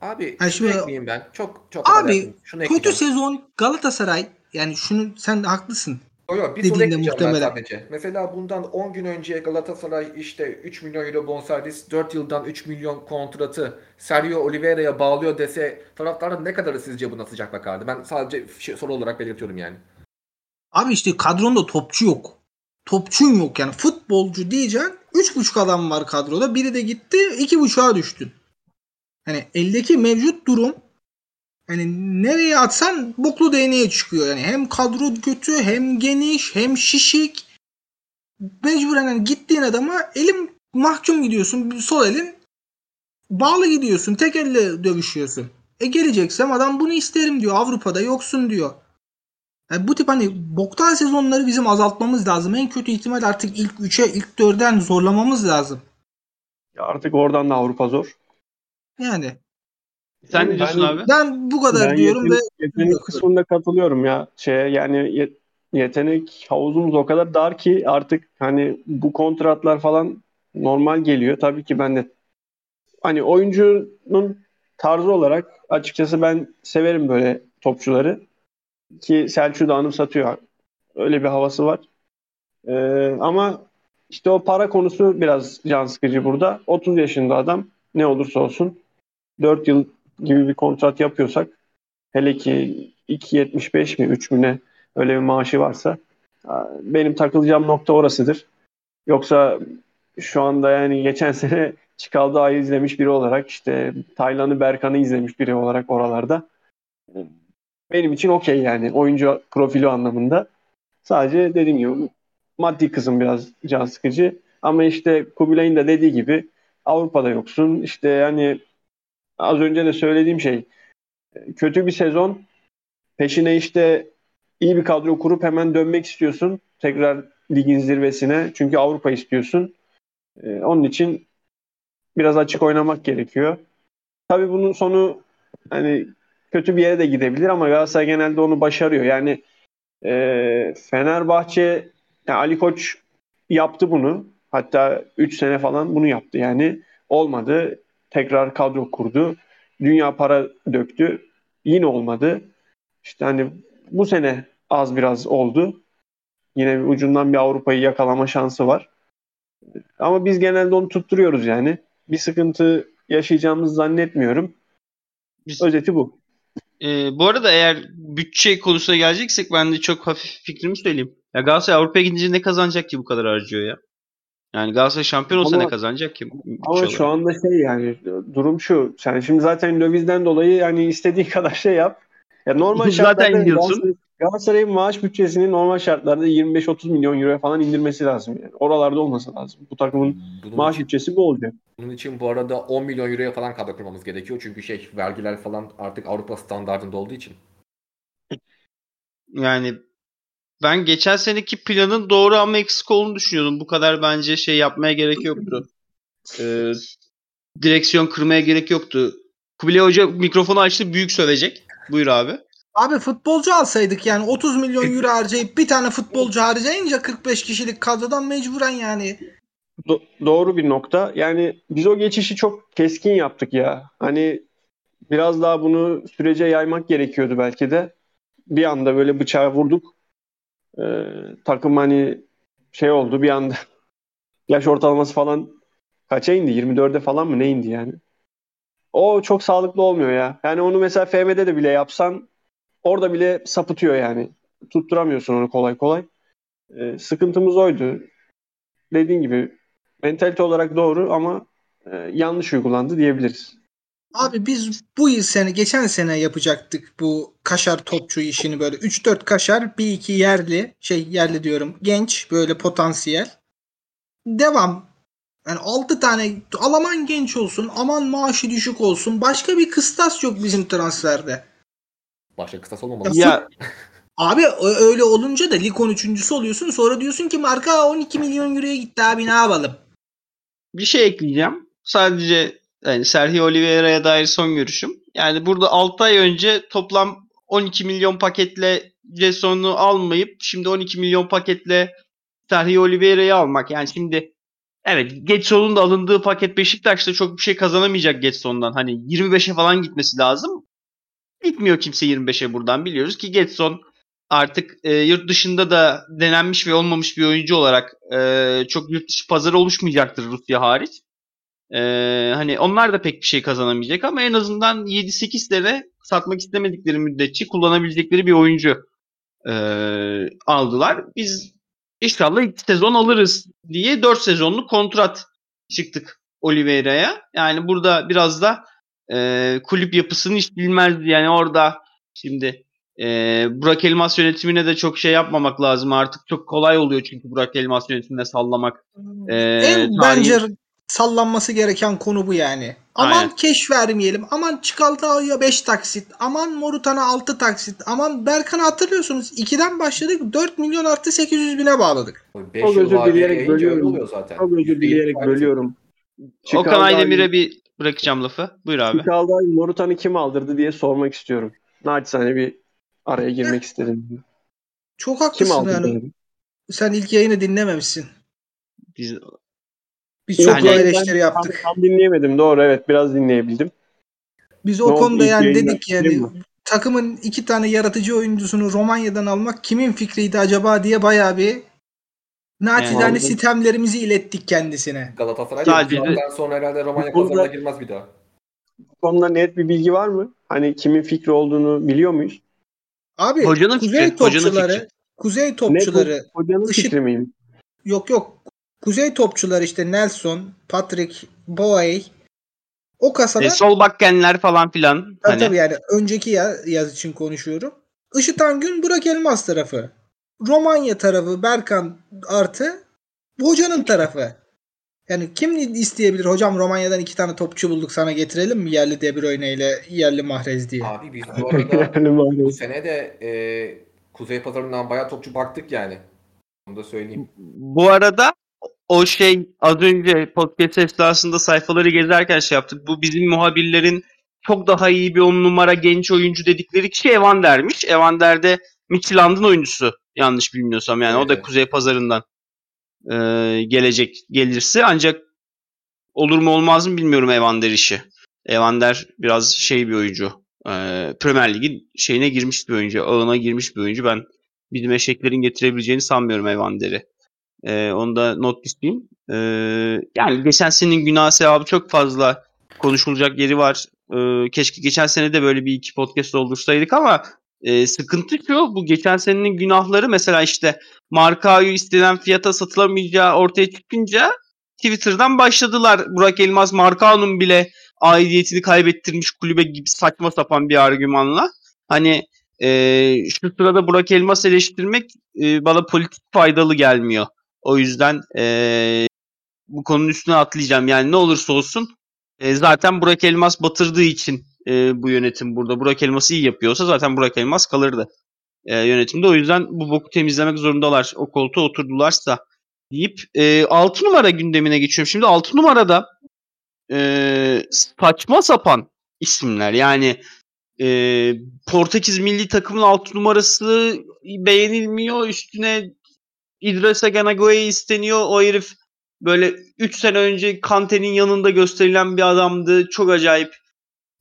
Abi yani şunu ekleyeyim ben. Çok çok Abi şunu kötü sezon Galatasaray yani şunu sen de haklısın. Yok yok bir soru muhtemelen. sadece. Mesela bundan 10 gün önce Galatasaray işte 3 milyon euro bonservis 4 yıldan 3 milyon kontratı Sergio Oliveira'ya bağlıyor dese taraftarın ne kadarı sizce buna sıcak bakardı? Ben sadece şey, soru olarak belirtiyorum yani. Abi işte kadronda topçu yok. Topçun yok yani futbolcu diyeceksin 3.5 adam var kadroda. Biri de gitti 2.5'a düştün. Hani eldeki mevcut durum hani nereye atsan boklu değneğe çıkıyor. Yani hem kadro kötü hem geniş hem şişik. Mecburen hani gittiğin adama elim mahkum gidiyorsun. Sol elin bağlı gidiyorsun. Tek elle dövüşüyorsun. E geleceksem adam bunu isterim diyor. Avrupa'da yoksun diyor. Yani bu tip hani boktan sezonları bizim azaltmamız lazım. En kötü ihtimal artık ilk 3'e, ilk 4'den zorlamamız lazım. Ya artık oradan da Avrupa zor. Yani. Sen ne diyorsun abi? Ben bu kadar ben diyorum yetenek, ve yetenek kısmında katılıyorum ya. Şey yani yetenek havuzumuz o kadar dar ki artık hani bu kontratlar falan normal geliyor. Tabii ki ben de hani oyuncunun tarzı olarak açıkçası ben severim böyle topçuları ki Selçuk'u da anımsatıyor. Öyle bir havası var. Ee, ama işte o para konusu biraz can sıkıcı burada. 30 yaşında adam ne olursa olsun 4 yıl gibi bir kontrat yapıyorsak hele ki 2.75 mi 3 mü ne öyle bir maaşı varsa benim takılacağım nokta orasıdır. Yoksa şu anda yani geçen sene Çikaldağ'ı izlemiş biri olarak işte Taylan'ı Berkan'ı izlemiş biri olarak oralarda benim için okey yani oyuncu profili anlamında. Sadece dediğim gibi maddi kısım biraz can sıkıcı. Ama işte Kubilay'ın da dediği gibi Avrupa'da yoksun. İşte yani az önce de söylediğim şey kötü bir sezon peşine işte iyi bir kadro kurup hemen dönmek istiyorsun. Tekrar ligin zirvesine. Çünkü Avrupa istiyorsun. Ee, onun için biraz açık oynamak gerekiyor. Tabii bunun sonu hani kötü bir yere de gidebilir ama Galatasaray genelde onu başarıyor. Yani e, Fenerbahçe yani Ali Koç yaptı bunu. Hatta 3 sene falan bunu yaptı yani. Olmadı. Tekrar kadro kurdu. Dünya para döktü. Yine olmadı. İşte hani bu sene az biraz oldu. Yine bir ucundan bir Avrupa'yı yakalama şansı var. Ama biz genelde onu tutturuyoruz yani. Bir sıkıntı yaşayacağımızı zannetmiyorum. Biz- Özeti bu. Ee, bu arada eğer bütçe konusuna geleceksek ben de çok hafif fikrimi söyleyeyim. Ya Galatasaray Avrupa'ya gidince ne kazanacak ki bu kadar harcıyor ya? Yani Galatasaray şampiyon olsa Ama- ne kazanacak ki? Ama olarak? şu anda şey yani durum şu. Sen şimdi zaten dövizden dolayı yani istediğin kadar şey yap. Ya normal Zaten diyorsun. Galatasaray- Galatasaray'ın maaş bütçesini normal şartlarda 25-30 milyon euroya falan indirmesi lazım yani. Oralarda olması lazım. Bu takımın Bunun maaş bütçesi bu olacak. bunun için bu arada 10 milyon euroya falan kadro kurmamız gerekiyor. Çünkü şey vergiler falan artık Avrupa standartında olduğu için. Yani ben geçen seneki planın doğru ama eksik olduğunu düşünüyordum. Bu kadar bence şey yapmaya gerek yoktu. Ee, direksiyon kırmaya gerek yoktu. Kubilay Hoca mikrofonu açtı büyük sövecek. Buyur abi. Abi futbolcu alsaydık yani 30 milyon euro harcayıp bir tane futbolcu harcayınca 45 kişilik kadrodan mecburen yani. Do- doğru bir nokta. Yani biz o geçişi çok keskin yaptık ya. Hani biraz daha bunu sürece yaymak gerekiyordu belki de. Bir anda böyle bıçağı vurduk. Ee, takım hani şey oldu bir anda. Yaş ortalaması falan kaça indi? 24'e falan mı ne indi yani? O çok sağlıklı olmuyor ya. Yani onu mesela FM'de de bile yapsan orada bile sapıtıyor yani. Tutturamıyorsun onu kolay kolay. Ee, sıkıntımız oydu. Dediğin gibi mentalite olarak doğru ama e, yanlış uygulandı diyebiliriz. Abi biz bu yıl sene geçen sene yapacaktık bu kaşar topçu işini böyle 3-4 kaşar bir iki yerli şey yerli diyorum genç böyle potansiyel. Devam. Yani 6 tane Alman genç olsun aman maaşı düşük olsun başka bir kıstas yok bizim transferde. Başka kıstas olmamalı. Ya Abi öyle olunca da lig 13.sü oluyorsun sonra diyorsun ki marka 12 milyon euroya gitti abi ne yapalım. bir şey ekleyeceğim. Sadece yani Sergio Oliveira'ya dair son görüşüm. Yani burada 6 ay önce toplam 12 milyon paketle Jesson'u almayıp şimdi 12 milyon paketle Sergio Oliveira'yı almak. Yani şimdi evet Getson'un da alındığı paket Beşiktaş'ta çok bir şey kazanamayacak Getson'dan. Hani 25'e falan gitmesi lazım. Gitmiyor kimse 25'e buradan biliyoruz ki Getson artık e, yurt dışında da denenmiş ve olmamış bir oyuncu olarak e, çok yurt dışı pazarı oluşmayacaktır Rusya hariç. E, hani onlar da pek bir şey kazanamayacak ama en azından 7-8 sene satmak istemedikleri müddetçe kullanabilecekleri bir oyuncu e, aldılar. Biz inşallah iki sezon alırız diye 4 sezonluk kontrat çıktık Oliveira'ya. Yani burada biraz da e, kulüp yapısını hiç bilmezdi. Yani orada şimdi e, Burak Elmas yönetimine de çok şey yapmamak lazım artık. Çok kolay oluyor çünkü Burak Elmas yönetimine sallamak. Ee, en tarihi- bence sallanması gereken konu bu yani. Aman Aynen. keş vermeyelim. Aman Çıkalta'ya 5 taksit. Aman Morutan'a 6 taksit. Aman Berkan'ı hatırlıyorsunuz. 2'den başladık. 4 milyon artı 800 bine bağladık. 5 Çok özür dileyerek bölüyorum. Çok özür dileyerek bölüyorum. Okan Çikaldağ- Aydemir'e bir bırakacağım lafı. Buyur abi. Çikaldağ Morutan'ı kim aldırdı diye sormak istiyorum. Naçizane bir araya girmek istedim. Çok Kim haklısın aldı? yani. dedim. Sen ilk yayını dinlememişsin. Biz, Biz çok Yani- eleştiri ben yaptık. Tam, tam dinleyemedim. Doğru evet biraz dinleyebildim. Biz o oldu? konuda yani dedik yani takımın iki tane yaratıcı oyuncusunu Romanya'dan almak kimin fikriydi acaba diye bayağı bir naçizane Yani- sitemlerimizi ilettik kendisine. Galatasaray Sadece- Sadece... sonra herhalde Romanya pazarına girmez bir daha. Bu konuda net bir bilgi var mı? Hani kimin fikri olduğunu biliyor muyuz? Abi Hocanın kuzey fikri, hocanın topçuları fikri. kuzey topçuları hocanın Işık- fikri miyim? yok yok kuzey topçular işte Nelson, Patrick, Boey o kasada E, sol bakkenler falan filan. tabii, Hani, tabii yani önceki ya- yaz için konuşuyorum. Işıtan Gün Burak Elmas tarafı. Romanya tarafı Berkan artı hocanın tarafı. Yani kim isteyebilir hocam Romanya'dan iki tane topçu bulduk sana getirelim mi yerli De Bruyne ile yerli Mahrez diye. Abi biz bu arada bu sene de e, Kuzey Pazarı'ndan bayağı topçu baktık yani. Onu da söyleyeyim. Bu arada o şey az önce podcast esnasında sayfaları gezerken şey yaptık. Bu bizim muhabirlerin çok daha iyi bir on numara genç oyuncu dedikleri kişi Evander'miş. Evander de Midtjylland'ın oyuncusu yanlış bilmiyorsam yani o da Evet. Kuzey Pazarı'ndan e, gelecek gelirse ancak olur mu olmaz mı bilmiyorum Evander işi. Evander biraz şey bir oyuncu. E, Premier Lig'in şeyine girmiş bir oyuncu. Ağına girmiş bir oyuncu. Ben bizim eşeklerin getirebileceğini sanmıyorum Evander'i. Ee, onu da not düşeyim. Ee, yani geçen senenin günah sevabı çok fazla konuşulacak yeri var. Ee, keşke geçen sene de böyle bir iki podcast oldursaydık ama e, sıkıntı şu bu geçen senenin günahları mesela işte Markao'yu istenen fiyata satılamayacağı ortaya çıkınca Twitter'dan başladılar. Burak Elmas Markao'nun bile aidiyetini kaybettirmiş kulübe gibi saçma sapan bir argümanla. Hani e, şu sırada Burak Elmas eleştirmek e, bana politik faydalı gelmiyor. O yüzden e, bu konunun üstüne atlayacağım. Yani ne olursa olsun e, zaten Burak Elmas batırdığı için e, bu yönetim burada. Burak Elmas iyi yapıyorsa zaten Burak Elmas kalırdı e, yönetimde. O yüzden bu boku temizlemek zorundalar. O koltuğa oturdularsa deyip e, 6 numara gündemine geçiyorum. Şimdi 6 numarada e, saçma sapan isimler. Yani e, Portekiz milli takımın 6 numarası beğenilmiyor. Üstüne İdrissa Ganagoye isteniyor. O herif böyle 3 sene önce Kante'nin yanında gösterilen bir adamdı. Çok acayip.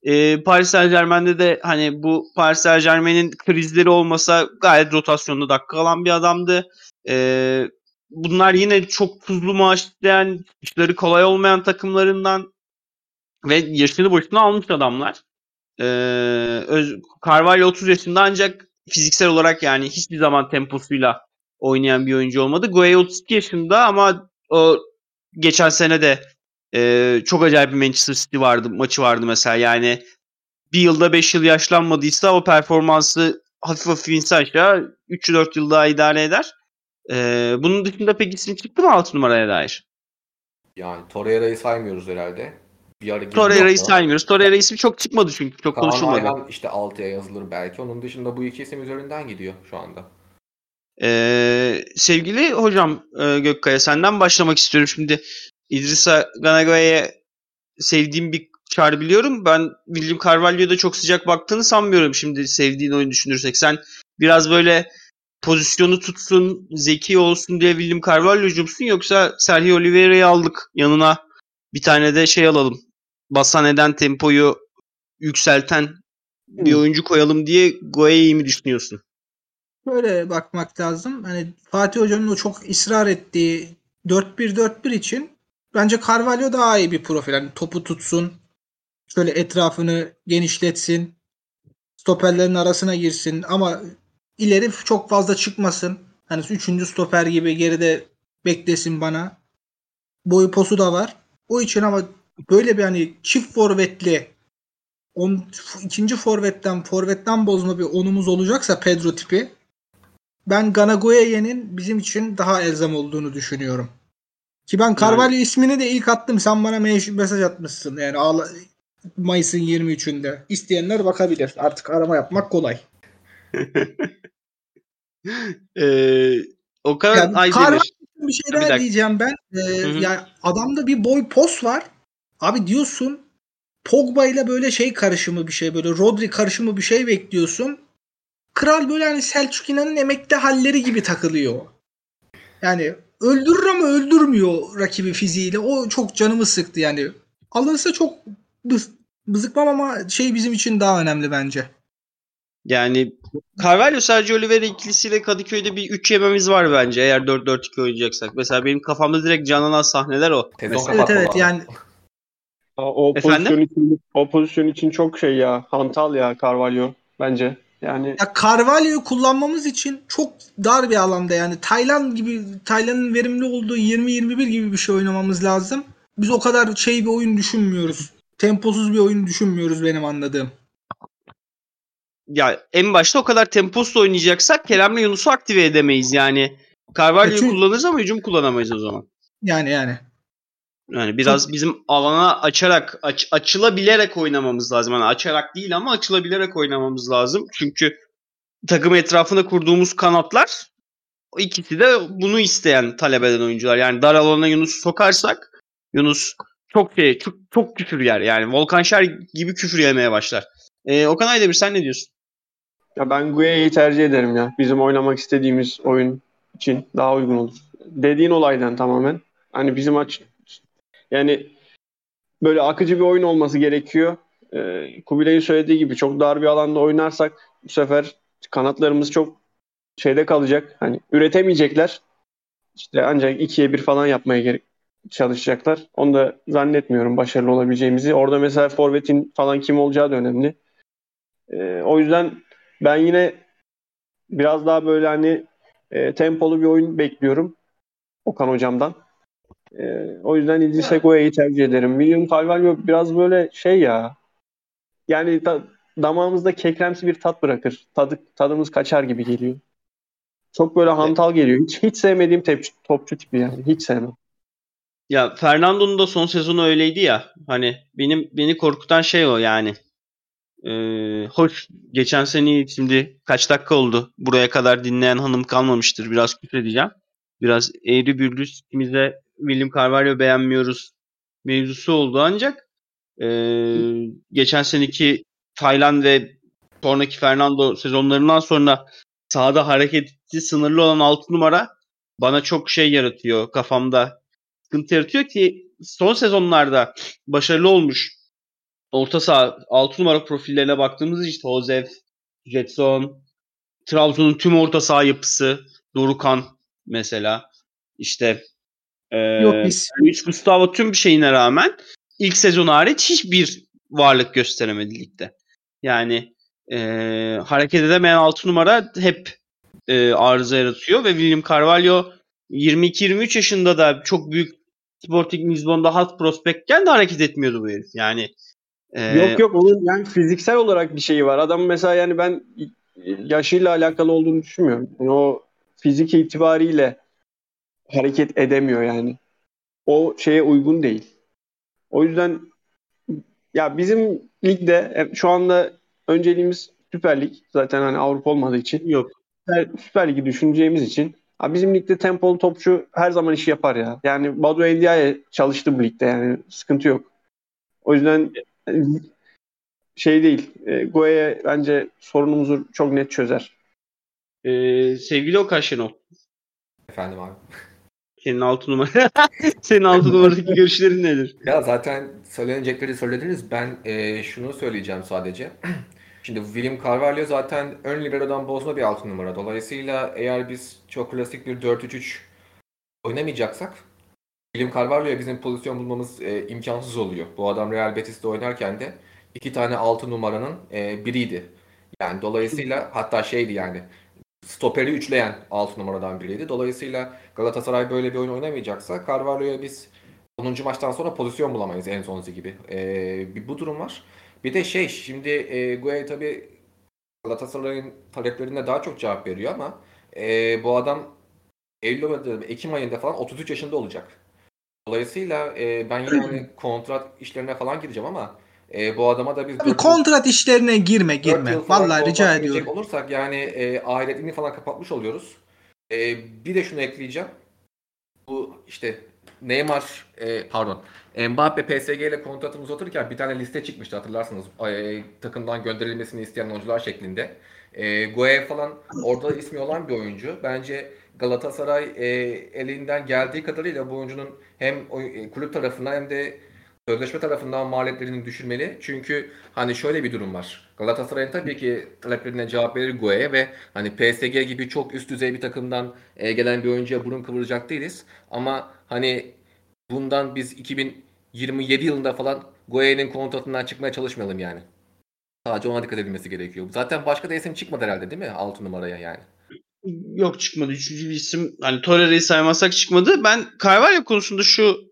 Ee, Paris Saint Germain'de de hani bu Paris Saint Germain'in krizleri olmasa gayet rotasyonda dakika alan bir adamdı. Ee, bunlar yine çok tuzlu maaş isteyen, işleri kolay olmayan takımlarından ve yaşını boşuna almış adamlar. Ee, Öz- Carvalho 30 yaşında ancak fiziksel olarak yani hiçbir zaman temposuyla oynayan bir oyuncu olmadı. Gueye 32 yaşında ama o geçen sene de e, çok acayip bir Manchester City vardı maçı vardı mesela yani bir yılda 5 yıl yaşlanmadıysa o performansı hafif hafif inse aşağı 3-4 yıl daha idare eder. E, bunun dışında pek isim çıktı mı 6 numaraya dair? Yani Torreira'yı saymıyoruz herhalde. Bir ara girdi Torreira'yı saymıyoruz. Torreira ismi çok çıkmadı çünkü çok Kaan konuşulmadı. Ayhan işte 6'ya yazılır belki. Onun dışında bu iki isim üzerinden gidiyor şu anda. Ee, sevgili hocam e, Gökkaya senden başlamak istiyorum şimdi. İdrissa Ganagoya'ya sevdiğim bir çağrı biliyorum. Ben William Carvalho'ya da çok sıcak baktığını sanmıyorum şimdi sevdiğin oyun düşünürsek. Sen biraz böyle pozisyonu tutsun, zeki olsun diye William Carvalho'cumsun yoksa Sergio Oliveira'yı aldık yanına bir tane de şey alalım. Basan eden tempoyu yükselten bir oyuncu koyalım diye Goya'yı mi düşünüyorsun? Böyle bakmak lazım. Hani Fatih Hoca'nın o çok ısrar ettiği 4-1-4-1 için bence Carvalho daha iyi bir profil. Hani topu tutsun, şöyle etrafını genişletsin, stoperlerin arasına girsin ama ileri çok fazla çıkmasın. Hani üçüncü stoper gibi geride beklesin bana. Boyu posu da var. O için ama böyle bir hani çift forvetli on, ikinci forvetten forvetten bozma bir onumuz olacaksa Pedro tipi ben Ganagoye'nin bizim için daha elzem olduğunu düşünüyorum. Ki ben Carvalho ismini de ilk attım. Sen bana me- mesaj atmışsın. Yani ağla- Mayıs'ın 23'ünde. İsteyenler bakabilir. Artık arama yapmak kolay. Ee, Okan Yani Aydemir. Bir şey Bir daha dakika. diyeceğim ben. Ee, Hı hı. yani adamda bir boy pos var. Abi diyorsun Pogba ile böyle şey karışımı bir şey böyle Rodri karışımı bir şey bekliyorsun. Kral böyle hani Selçuk İnan'ın emekli halleri gibi takılıyor. Yani öldürür ama öldürmüyor rakibi fiziğiyle. O çok canımı sıktı yani. Alınsa çok bız, bızıkmam ama şey bizim için daha önemli bence. Yani Carvalho Sergio Oliveira ikilisiyle Kadıköy'de bir 3 yememiz var bence eğer 4-4-2 oynayacaksak. Mesela benim kafamda direkt canlanan sahneler o. Mesela. Evet evet yani O Efendim? pozisyon için, o pozisyon için çok şey ya. Hantal ya Carvalho bence. Yani Ya Carvalho'yu kullanmamız için çok dar bir alanda yani Tayland gibi Tayland'ın verimli olduğu 20-21 gibi bir şey oynamamız lazım. Biz o kadar şey bir oyun düşünmüyoruz. Temposuz bir oyun düşünmüyoruz benim anladığım. Ya en başta o kadar temposla oynayacaksak Kerem'le Yunus'u aktive edemeyiz yani. Carvalho'yu Çünkü- kullanırız ama hücum kullanamayız o zaman. Yani yani. Yani biraz bizim alana açarak, aç, açılabilerek oynamamız lazım. Yani açarak değil ama açılabilerek oynamamız lazım. Çünkü takım etrafında kurduğumuz kanatlar o ikisi de bunu isteyen, talep eden oyuncular. Yani dar alana Yunus'u sokarsak Yunus çok şey, çok, çok küfür yer. Yani Volkan Şer gibi küfür yemeye başlar. Ee, Okan Aydemir sen ne diyorsun? ya ben Guaya'yı tercih ederim ya. Bizim oynamak istediğimiz oyun için daha uygun olur. Dediğin olaydan tamamen. Hani bizim aç yani böyle akıcı bir oyun olması gerekiyor. Ee, Kubilay'ın söylediği gibi çok dar bir alanda oynarsak bu sefer kanatlarımız çok şeyde kalacak. Hani üretemeyecekler. İşte ancak ikiye bir falan yapmaya gerek çalışacaklar. Onu da zannetmiyorum başarılı olabileceğimizi. Orada mesela forvetin falan kim olacağı da önemli. Ee, o yüzden ben yine biraz daha böyle hani e, tempolu bir oyun bekliyorum Okan hocamdan. E, o yüzden İdris Egoya'yı tercih ederim. William Carvalho biraz böyle şey ya yani da, damağımızda kekremsi bir tat bırakır. Tadı, tadımız kaçar gibi geliyor. Çok böyle hantal geliyor. Hiç, hiç sevmediğim tepçi, topçu tipi yani. Hiç sevmem. Ya Fernando'nun da son sezonu öyleydi ya. Hani benim beni korkutan şey o yani. Ee, hoş geçen sene şimdi kaç dakika oldu. Buraya kadar dinleyen hanım kalmamıştır. Biraz küfredeceğim. Biraz eğri bürlü ikimize William Carvalho beğenmiyoruz mevzusu oldu. Ancak ee, geçen seneki Tayland ve sonraki Fernando sezonlarından sonra sahada hareketi sınırlı olan 6 numara bana çok şey yaratıyor kafamda. Sıkıntı yaratıyor ki son sezonlarda başarılı olmuş orta saha 6 numara profillerine baktığımız işte Josef, Jetson, Trabzon'un tüm orta saha yapısı, Dorukan mesela işte e, Yok biz. Luis Gustavo tüm bir şeyine rağmen ilk sezon hariç hiçbir varlık gösteremedi ligde. Yani e, hareket edemeyen 6 numara hep e, arıza yaratıyor ve William Carvalho 22-23 yaşında da çok büyük Sporting Lisbon'da hat prospektken de hareket etmiyordu bu herif. Yani e, Yok yok onun yani fiziksel olarak bir şeyi var. Adam mesela yani ben yaşıyla alakalı olduğunu düşünmüyorum. Yani o fizik itibariyle hareket edemiyor yani. O şeye uygun değil. O yüzden ya bizim ligde e, şu anda önceliğimiz Süper Lig. Zaten hani Avrupa olmadığı için. yok. Süper, Süper Lig'i düşüneceğimiz için ha bizim ligde tempolu topçu her zaman işi yapar ya. Yani Badu Endiaye çalıştı bu ligde yani sıkıntı yok. O yüzden şey değil. E, Goye bence sorunumuzu çok net çözer. E, sevgili Okan Şenol. Efendim abi. Senin 6 numara senin 6 numaradaki görüşlerin nedir? Ya zaten söylenecekleri söylediniz. Ben e, şunu söyleyeceğim sadece. Şimdi William Carvalho zaten ön libero'dan bozma bir altı numara. Dolayısıyla eğer biz çok klasik bir 4-3-3 oynamayacaksak William Carvalho'ya bizim pozisyon bulmamız e, imkansız oluyor. Bu adam Real Betis'te oynarken de iki tane altı numaranın e, biriydi. Yani dolayısıyla hatta şeydi yani stoperi üçleyen 6 numaradan biriydi. Dolayısıyla Galatasaray böyle bir oyun oynamayacaksa Carvalho'ya biz 10. maçtan sonra pozisyon bulamayız en sonuncu gibi. Ee, bir bu durum var. Bir de şey şimdi e, Gueye tabii Galatasaray'ın taleplerine daha çok cevap veriyor ama e, bu adam Eylül Ekim ayında falan 33 yaşında olacak. Dolayısıyla e, ben yine hani kontrat işlerine falan gireceğim ama e, bu adama da biz Abi dört yıl- kontrat işlerine girme girme. Vallahi rica kontrat ediyorum. olursak yani e, ailetini falan kapatmış oluyoruz. E, bir de şunu ekleyeceğim. Bu işte Neymar e, pardon Mbappe PSG ile kontratını uzatırken bir tane liste çıkmıştı hatırlarsınız. E, takımdan gönderilmesini isteyen oyuncular şeklinde. E, Gueye falan orada ismi olan bir oyuncu. Bence Galatasaray e, elinden geldiği kadarıyla bu oyuncunun hem e, kulüp tarafından hem de sözleşme tarafından maliyetlerini düşürmeli. Çünkü hani şöyle bir durum var. Galatasaray'ın tabii ki taleplerine cevap verir Gueye ve hani PSG gibi çok üst düzey bir takımdan e, gelen bir oyuncuya burun kıvıracak değiliz. Ama hani bundan biz 2027 yılında falan Gueye'nin kontratından çıkmaya çalışmayalım yani. Sadece ona dikkat edilmesi gerekiyor. Zaten başka da isim çıkmadı herhalde değil mi? 6 numaraya yani. Yok çıkmadı. Üçüncü bir isim hani Torreira'yı saymazsak çıkmadı. Ben Carvalho konusunda şu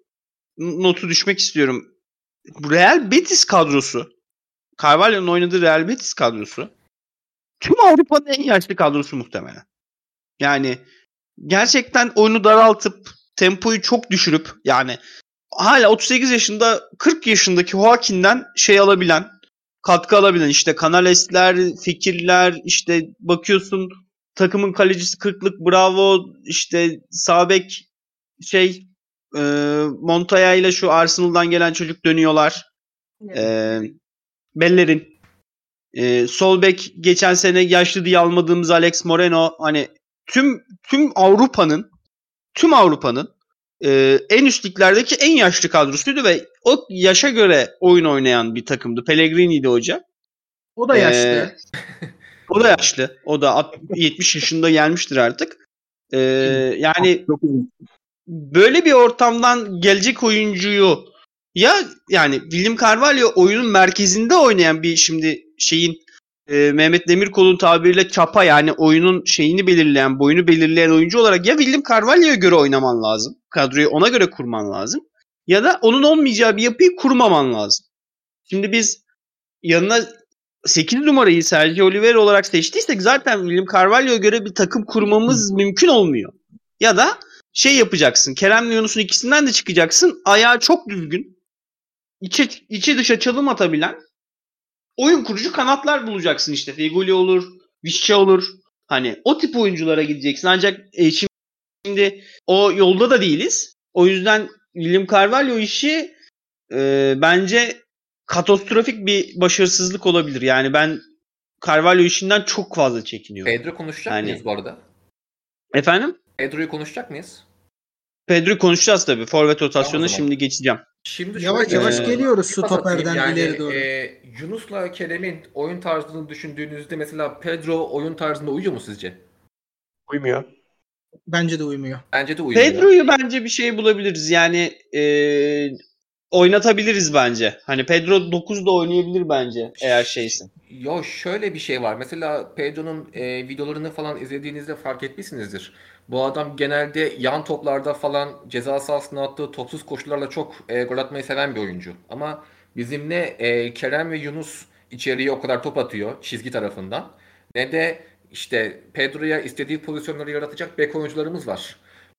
notu düşmek istiyorum. Real Betis kadrosu Carvalho'nun oynadığı Real Betis kadrosu tüm Avrupa'nın en yaşlı kadrosu muhtemelen. Yani gerçekten oyunu daraltıp tempoyu çok düşürüp yani hala 38 yaşında 40 yaşındaki Joaquin'den şey alabilen katkı alabilen işte Canales'ler, Fikirler işte bakıyorsun takımın kalecisi 40'lık Bravo işte Sabek şey e, Montoya ile şu Arsenal'dan gelen çocuk dönüyorlar. E, Bellerin. E, sol bek geçen sene yaşlı diye almadığımız Alex Moreno hani tüm tüm Avrupa'nın tüm Avrupa'nın e, en üst liglerdeki en yaşlı kadrosuydu ve o yaşa göre oyun oynayan bir takımdı. Pellegrini'ydi hoca. O da yaşlı. Ee, o da yaşlı. O da at- 70 yaşında gelmiştir artık. Ee, yani. Böyle bir ortamdan gelecek oyuncuyu ya yani William Carvalho oyunun merkezinde oynayan bir şimdi şeyin e, Mehmet Demirkol'un tabiriyle çapa yani oyunun şeyini belirleyen, boyunu belirleyen oyuncu olarak ya William Carvalho'ya göre oynaman lazım. Kadroyu ona göre kurman lazım. Ya da onun olmayacağı bir yapıyı kurmaman lazım. Şimdi biz yanına 8 numarayı Sergio Oliveira olarak seçtiysek zaten William Carvalho'ya göre bir takım kurmamız mümkün olmuyor. Ya da şey yapacaksın. Kerem Yunus'un ikisinden de çıkacaksın. Ayağı çok düzgün. içe, içe dışa çalım atabilen oyun kurucu kanatlar bulacaksın işte. Feguli olur, Vişça olur. Hani o tip oyunculara gideceksin. Ancak e, şimdi o yolda da değiliz. O yüzden William Carvalho işi e, bence katastrofik bir başarısızlık olabilir. Yani ben Carvalho işinden çok fazla çekiniyorum. Pedro konuşacak Yani- mıyız bu arada? Efendim? Pedro'yu konuşacak mıyız? Pedro'yu konuşacağız tabii. Forvet rotasyonuna Tamam şimdi geçeceğim. Şimdi Yavaş şöyle- yavaş Ee, geliyoruz stoperden Yani, ileri doğru. e, Yunus'la Kerem'in oyun tarzını düşündüğünüzde mesela Pedro oyun tarzında uyuyor mu sizce? Uymuyor. Bence de uymuyor. Bence de uyuyor. Pedro'yu bence bir şey bulabiliriz. Yani eee, oynatabiliriz bence. Hani Pedro 9'da oynayabilir bence eğer şeyse. Ya şöyle bir şey var. Mesela Pedro'nun e, videolarını falan izlediğinizde fark etmişsinizdir. Bu adam genelde yan toplarda falan ceza sahasına attığı topsuz koşularla çok e, gol atmayı seven bir oyuncu. Ama bizim ne e, Kerem ve Yunus içeriye o kadar top atıyor çizgi tarafından ne de işte Pedro'ya istediği pozisyonları yaratacak bek oyuncularımız var.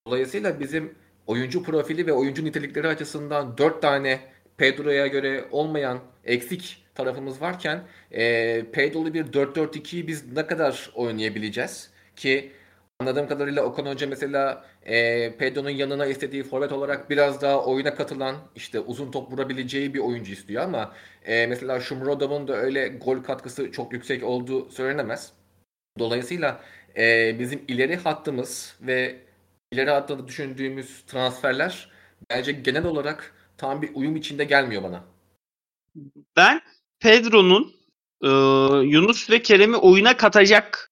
Dolayısıyla bizim oyuncu profili ve oyuncu nitelikleri açısından 4 tane Pedro'ya göre olmayan eksik tarafımız varken e, Pedro'lu bir 4-4-2'yi biz ne kadar oynayabileceğiz? Ki anladığım kadarıyla Okan Hoca mesela e, Pedro'nun yanına istediği forvet olarak biraz daha oyuna katılan işte uzun top vurabileceği bir oyuncu istiyor ama e, mesela Şumrodov'un da öyle gol katkısı çok yüksek olduğu söylenemez. Dolayısıyla e, bizim ileri hattımız ve ileri hatta düşündüğümüz transferler bence genel olarak tam bir uyum içinde gelmiyor bana. Ben Pedro'nun eee, Yunus ve Kerem'i oyuna katacak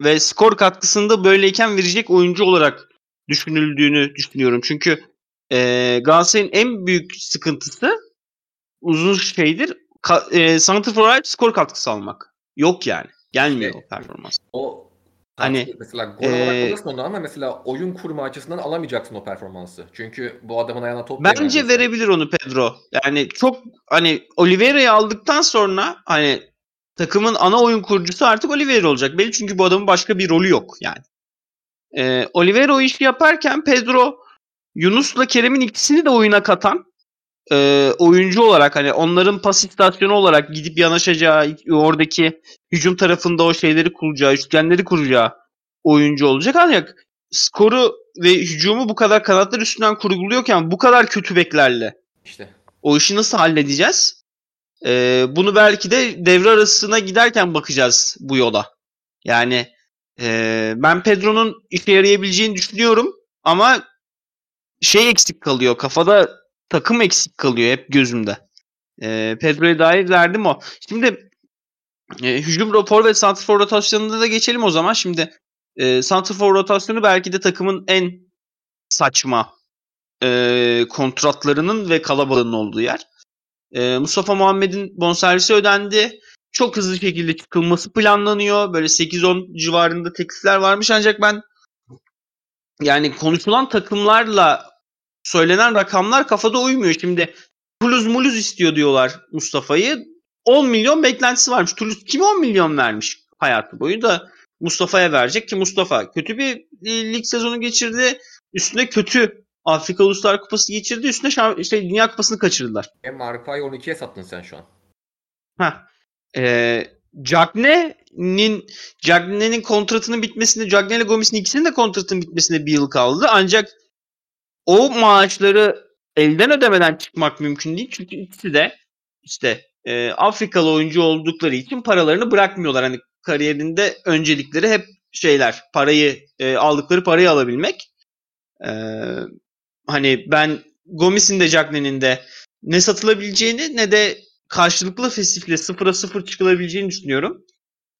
ve skor katkısını da böyleyken verecek oyuncu olarak düşünüldüğünü düşünüyorum. Çünkü eee Galatasaray'ın en büyük sıkıntısı uzun şeydir. Ka- eee Santrfor'a ait skor katkısı almak. Yok yani. Gelmiyor İşte- o performans. O Hani, mesela gol olarak eee, alırsın onu ama mesela oyun kurma açısından alamayacaksın o performansı. Çünkü bu adamın ayağına top Bence verebilir onu Pedro. Yani çok hani Oliveira'yı aldıktan sonra hani takımın ana oyun kurucusu artık Oliveira olacak. Belli çünkü bu adamın başka bir rolü yok yani. Ee, Oliveira o işi yaparken Pedro Yunus'la Kerem'in ikisini de oyuna katan e, oyuncu olarak hani onların pas istasyonu olarak gidip yanaşacağı oradaki hücum tarafında o şeyleri kuracağı, üçgenleri kuracağı oyuncu olacak. Ancak skoru ve hücumu bu kadar kanatlar üstünden kurguluyorken bu kadar kötü beklerle İşte. o işi nasıl halledeceğiz? Ee, bunu belki de devre arasına giderken bakacağız bu yola. Yani e, ben Pedro'nun işe yarayabileceğini düşünüyorum ama şey eksik kalıyor. Kafada takım eksik kalıyor hep gözümde. Ee, Pedro'ya dair derdim o. Şimdi e, hücum rapor ve santrfor rotasyonunda da geçelim o zaman. Şimdi e, santrfor rotasyonu belki de takımın en saçma e, kontratlarının ve kalabalığının olduğu yer. E, Mustafa Muhammed'in bonservisi ödendi. çok hızlı şekilde çıkılması planlanıyor. Böyle 8-10 civarında teklifler varmış ancak ben yani konuşulan takımlarla söylenen rakamlar kafada uymuyor. Şimdi Toulouse Muluz istiyor diyorlar Mustafa'yı. 10 milyon beklentisi varmış. Toulouse kime 10 milyon vermiş hayatı boyu da Mustafa'ya verecek ki Mustafa kötü bir lig sezonu geçirdi. Üstüne kötü Afrika Uluslar Kupası geçirdi. Üstüne şamp- işte Dünya Kupası'nı kaçırdılar. E Marka'yı 12'ye sattın sen şu an. Ha. Ee, Cagne'nin Cagne'nin kontratının bitmesine Cagne ile Gomis'in ikisinin de kontratının bitmesine bir yıl kaldı. Ancak o maaşları elden ödemeden çıkmak mümkün değil. Çünkü ikisi de işte e, Afrikalı oyuncu oldukları için paralarını bırakmıyorlar. Hani kariyerinde öncelikleri hep şeyler parayı e, aldıkları parayı alabilmek. E, hani ben Gomis'in de Cagne'nin de ne satılabileceğini ne de karşılıklı fesifle 0'a 0 çıkılabileceğini düşünüyorum.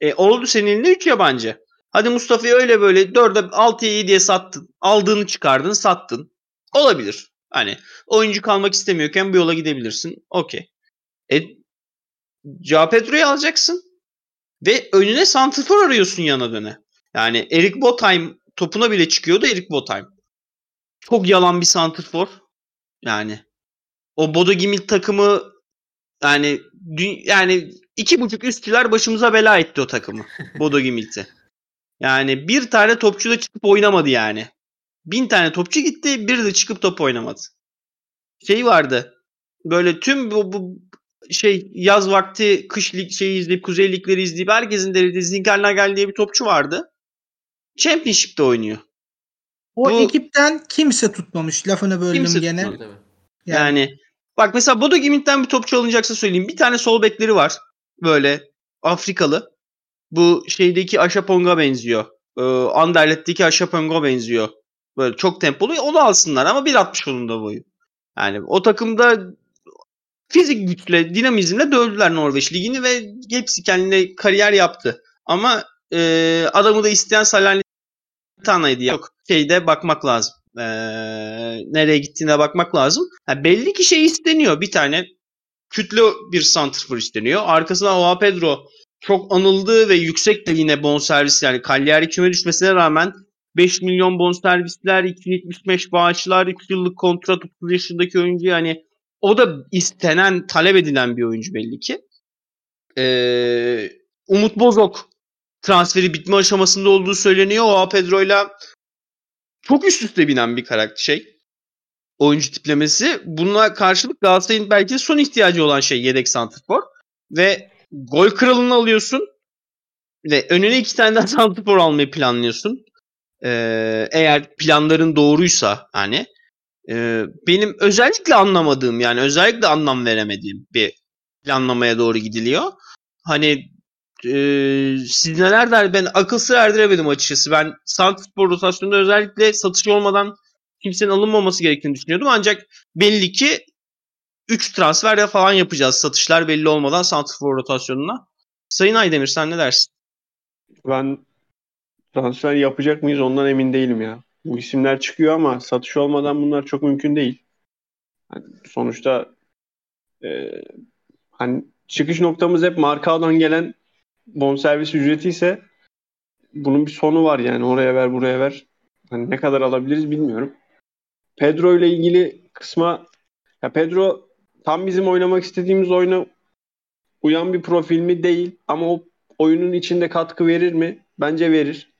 E, oldu senin elinde 3 yabancı. Hadi Mustafa'yı öyle böyle 4'e 6'ya 7'ye sattın. Aldığını çıkardın sattın. Olabilir. Hani oyuncu kalmak istemiyorken bu yola gidebilirsin. Okey. E, Joao Pedro'yu alacaksın. Ve önüne santrfor arıyorsun yana döne. Yani Erik Botheim topuna bile çıkıyordu Erik Botheim. Çok yalan bir santrfor. Yani o Bodo Glimt takımı yani yani iki buçuk üstçüler başımıza bela etti o takımı. Bodo Glimt'i. Yani bir tane topçu da çıkıp oynamadı yani. Bin tane topçu gitti, biri de çıkıp top oynamadı. Şey vardı. Böyle tüm bu, bu şey yaz vakti kış lig şeyi izleyip kuzey ligleri izleyip herkesin deridi Zinkernagel diye bir topçu vardı. Championship'te oynuyor. O Bu- ekipten kimse tutmamış. Lafını böldüm Kimse gene. tutmadı. Tabii. Yani, bak mesela Bodo Glimt'ten bir topçu alınacaksa söyleyeyim. Bir tane sol bekleri var. Böyle Afrikalı. Bu şeydeki Aşapong'a benziyor. Ee, Anderlet'teki Aşapong'a benziyor. Böyle çok tempolu. Onu alsınlar ama 1.60 onun da boyu. Yani o takımda fizik güçle, dinamizmle dövdüler Norveç ligini ve hepsi kendine kariyer yaptı. Ama e, adamı da isteyen Salernitano'ydu. Yok şeyde bakmak lazım. E, nereye gittiğine bakmak lazım. Ha, belli ki şey isteniyor. Bir tane kütle bir santrfor isteniyor. Arkasına Oa Pedro çok anıldı ve yüksek de yine bonservis yani Cagliari küme düşmesine rağmen 5 milyon bonservisler, 275 bağışlar, 2 yıllık kontrat 30 yaşındaki oyuncu yani o da istenen, talep edilen bir oyuncu belli ki. Ee, Umut Bozok transferi bitme aşamasında olduğu söyleniyor. Oa Pedro'yla çok üst üste binen bir karakter şey. Oyuncu tiplemesi. Buna karşılık Galatasaray'ın belki de son ihtiyacı olan şey yedek santrfor. Ve gol kralını alıyorsun. Ve önüne iki tane daha santrfor almayı planlıyorsun. Ee, eğer planların doğruysa hani e, benim özellikle anlamadığım yani özellikle anlam veremediğim bir planlamaya doğru gidiliyor. Hani e, siz neler der ben akıl sır erdiremedim açıkçası. Ben santrfor rotasyonunda özellikle satış olmadan kimsenin alınmaması gerektiğini düşünüyordum. Ancak belli ki 3 transfer ya falan yapacağız satışlar belli olmadan santrfor rotasyonuna. Sayın Aydemir sen ne dersin? Ben transfer yapacak mıyız ondan emin değilim ya. Bu isimler çıkıyor ama satış olmadan bunlar çok mümkün değil. Hani sonuçta e, hani çıkış noktamız hep markadan gelen bonservis ücreti ise bunun bir sonu var yani oraya ver buraya ver. Hani ne kadar alabiliriz bilmiyorum. Pedro ile ilgili kısma ya Pedro tam bizim oynamak istediğimiz oyuna uyan bir profil mi değil ama o oyunun içinde katkı verir mi? Bence verir.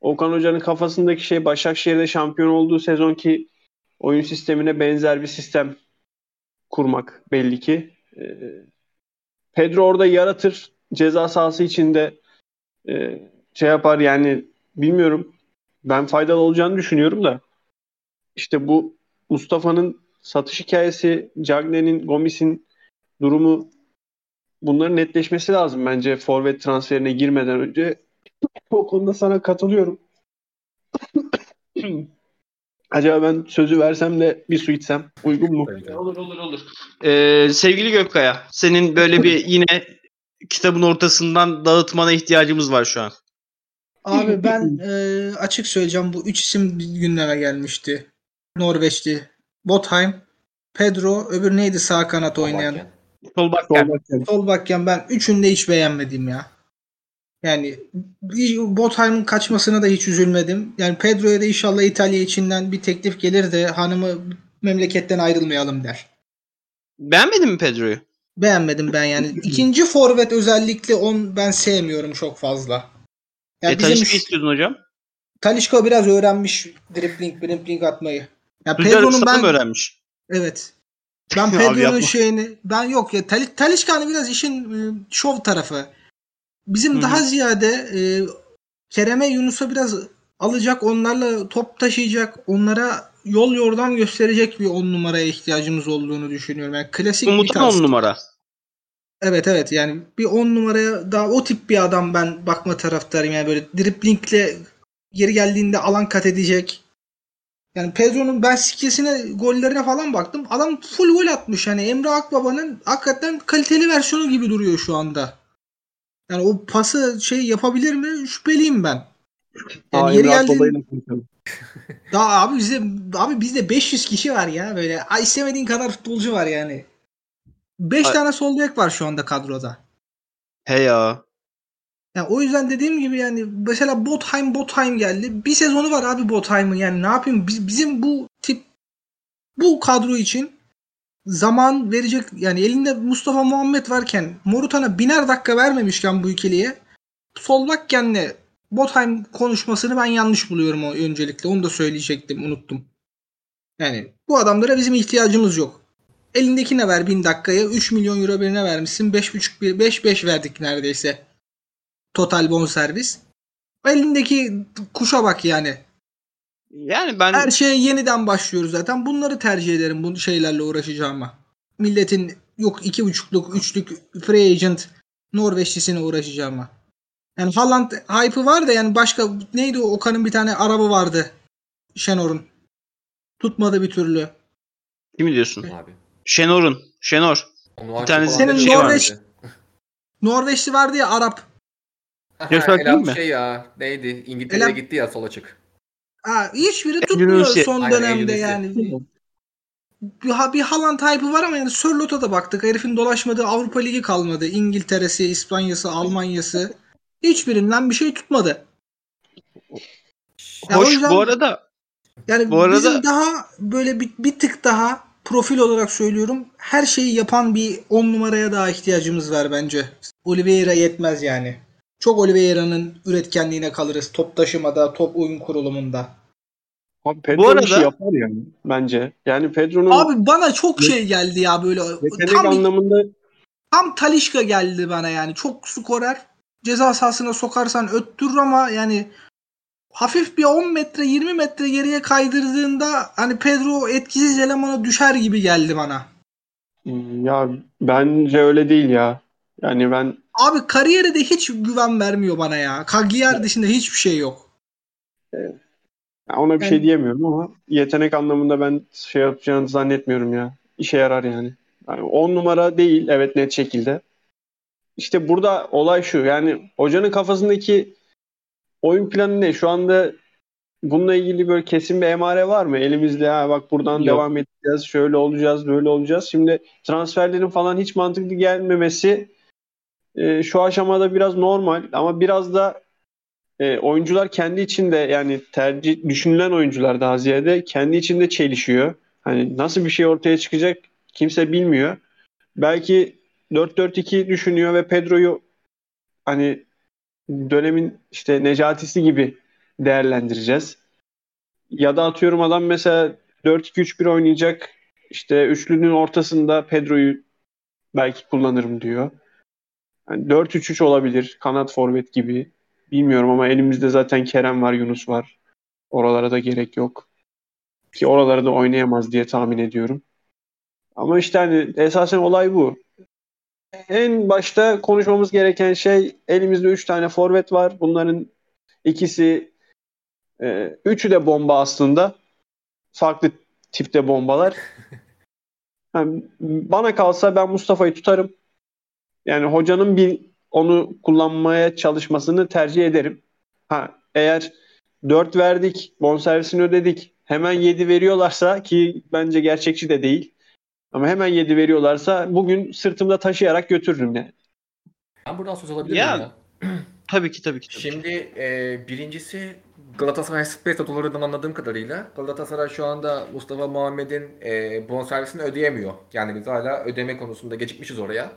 Okan Hoca'nın kafasındaki şey Başakşehir'de şampiyon olduğu sezonki oyun sistemine benzer bir sistem kurmak belli ki. Ee, Pedro orada yaratır. Ceza sahası içinde e, şey yapar yani bilmiyorum. Ben faydalı olacağını düşünüyorum da. İşte bu Mustafa'nın satış hikayesi, Cagne'nin, Gomis'in durumu bunların netleşmesi lazım bence forvet transferine girmeden önce. O konuda sana katılıyorum. Acaba ben sözü versem de bir su içsem uygun mu? Olur olur olur. Ee, sevgili Gökkaya, senin böyle bir yine kitabın ortasından dağıtmana ihtiyacımız var şu an. Abi ben e, açık söyleyeceğim bu üç isim gündeme gelmişti. Norveçli. Botheim, Pedro, öbür neydi sağ kanat oynayan? Solbakken. Solbakken. Ben üçünü de hiç beğenmedim ya. Yani Botheim'ın kaçmasına da hiç üzülmedim. Yani Pedro'ya da inşallah İtalya içinden bir teklif gelir de hanımı memleketten ayrılmayalım der. Beğenmedin mi Pedro'yu? Beğenmedim ben yani. İkinci forvet özellikle on ben sevmiyorum çok fazla. Yani e, bizim Talişka istiyordun hocam. Talişka biraz öğrenmiş dribbling, dribbling atmayı. Ya Pedro'nun ben öğrenmiş? evet. Ben Pedro'nun şeyini ben yok ya Tal Talişka hani biraz işin e, şov tarafı. Bizim Hı hı. daha ziyade e, Kerem'e Yunus'a biraz alacak, onlarla top taşıyacak, onlara yol yordam gösterecek bir on numaraya ihtiyacımız olduğunu düşünüyorum. Yani klasik bir Umut'un tarz. on numara. Evet evet yani bir 10 numaraya daha o tip bir adam ben bakma taraftarıyım. Yani böyle driblingle geri geldiğinde alan kat edecek. Yani Pedro'nun ben skillsine gollerine falan baktım. Adam full gol atmış. Yani Emre Akbaba'nın hakikaten kaliteli versiyonu gibi duruyor şu anda. Yani o pası şey yapabilir mi? Şüpheliyim ben. Yani Aa, yeri konuşalım. daha abi bizde abi bizde 500 kişi var ya böyle. Ay istemediğin kadar futbolcu var yani. 5 Ay- tane sol bek var şu anda kadroda. He ya. Yani o yüzden dediğim gibi yani mesela Botheim Botheim geldi. Bir sezonu var abi Botheim'ın yani ne yapayım biz, bizim bu tip bu kadro için zaman verecek yani elinde Mustafa Muhammed varken Morutan'a biner dakika vermemişken bu ikiliye Solbakken'le Botheim konuşmasını ben yanlış buluyorum o öncelikle. Onu da söyleyecektim unuttum. Yani bu adamlara bizim ihtiyacımız yok. Elindekine ver bin dakikaya 3 milyon euro birine vermişsin. 5,5 bir 5 5 verdik neredeyse. Total bonservis. Elindeki kuşa bak yani. Yani ben Her şeye yeniden başlıyoruz zaten. Bunları tercih ederim bu şeylerle uğraşacağıma. Milletin yok iki buçukluk, üçlük free agent Norveçlisine uğraşacağıma. Yani Haaland hype'ı var da yani başka neydi o Okan'ın bir tane araba vardı. Şenor'un. Tutmadı bir türlü. kimi diyorsun? Abi. Şenor'un. Şenor. Onu tanesi Senin dedi. Norveç- Norveçli vardı ya Arap. Elap mi? şey ya neydi? İngiltere'ye gitti ya sol açık. Ha, hiçbiri tutmuyor Yunus'i. son Aynen, dönemde Yunus'i. yani. Bir, ha- bir Haaland hype'ı var ama yani Sörlot'a da baktık. Herifin dolaşmadığı Avrupa Ligi kalmadı. İngiltere'si, İspanya'sı, Almanya'sı. Hiçbirinden bir şey tutmadı. Hoş yüzden- bu arada Yani Bu arada- bizim daha böyle bir, bir tık daha profil olarak söylüyorum. Her şeyi yapan bir 10 numaraya daha ihtiyacımız var bence. Oliveira yetmez yani. Çok Oliveira'nın üretkenliğine kalırız. Top taşımada, top oyun kurulumunda. Abi Pedro Bu bu arada- işi yapar yani bence. Yani Pedro'nun Abi bana çok şey geldi ya böyle. yetenek Tam, anlamında tam Talişka geldi bana yani. Çok skorer. Ceza sahasına sokarsan öttürür ama yani hafif bir 10 metre 20 metre geriye kaydırdığında hani Pedro etkisiz elemana düşer gibi geldi bana. ya bence öyle değil ya. Yani ben Abi kariyeri de hiç güven vermiyor bana ya. Cagliari dışında hiçbir şey yok. ya ona bir Yani- şey diyemiyorum ama yetenek anlamında ben şey yapacağını zannetmiyorum ya. İşe yarar yani. Yani 10 numara değil evet net şekilde. İşte burada olay şu yani hocanın kafasındaki oyun planı ne? Şu anda bununla ilgili böyle kesin bir emare var mı? Elimizde ha bak buradan Yok. devam edeceğiz, şöyle olacağız, böyle olacağız. Şimdi transferlerin falan hiç mantıklı gelmemesi e, şu aşamada biraz normal ama biraz da e, oyuncular kendi içinde yani tercih düşünülen oyuncular daha ziyade kendi içinde çelişiyor. Hani nasıl bir şey ortaya çıkacak kimse bilmiyor. Belki 4-4-2 düşünüyor ve Pedro'yu hani dönemin işte Necati'si gibi değerlendireceğiz. Ya da atıyorum adam mesela 4-2-3-1 oynayacak. İşte üçlünün ortasında Pedro'yu belki kullanırım diyor. Yani 4-3-3 olabilir. Kanat forvet gibi. Bilmiyorum ama elimizde zaten Kerem var, Yunus var. Oralara da gerek yok. Ki oralara da oynayamaz diye tahmin ediyorum. Ama işte hani esasen olay bu. En başta konuşmamız gereken şey elimizde 3 tane forvet var. Bunların ikisi e, üçü de bomba aslında. Farklı tipte bombalar. Yani bana kalsa ben Mustafa'yı tutarım. Yani hocanın bir onu kullanmaya çalışmasını tercih ederim. Ha eğer 4 verdik, bonservisini ödedik, hemen 7 veriyorlarsa ki bence gerçekçi de değil. Ama hemen 7 veriyorlarsa bugün sırtımda taşıyarak götürürüm yani. Ben buradan söz alabilir Ya, miyim ya? Tabii ki tabii ki. Tabii. ki. Şimdi e, birincisi Galatasaray Space Otoları'ndan anladığım kadarıyla Galatasaray şu anda Mustafa Muhammed'in e, bonservisini ödeyemiyor. Yani biz hala ödeme konusunda gecikmişiz oraya.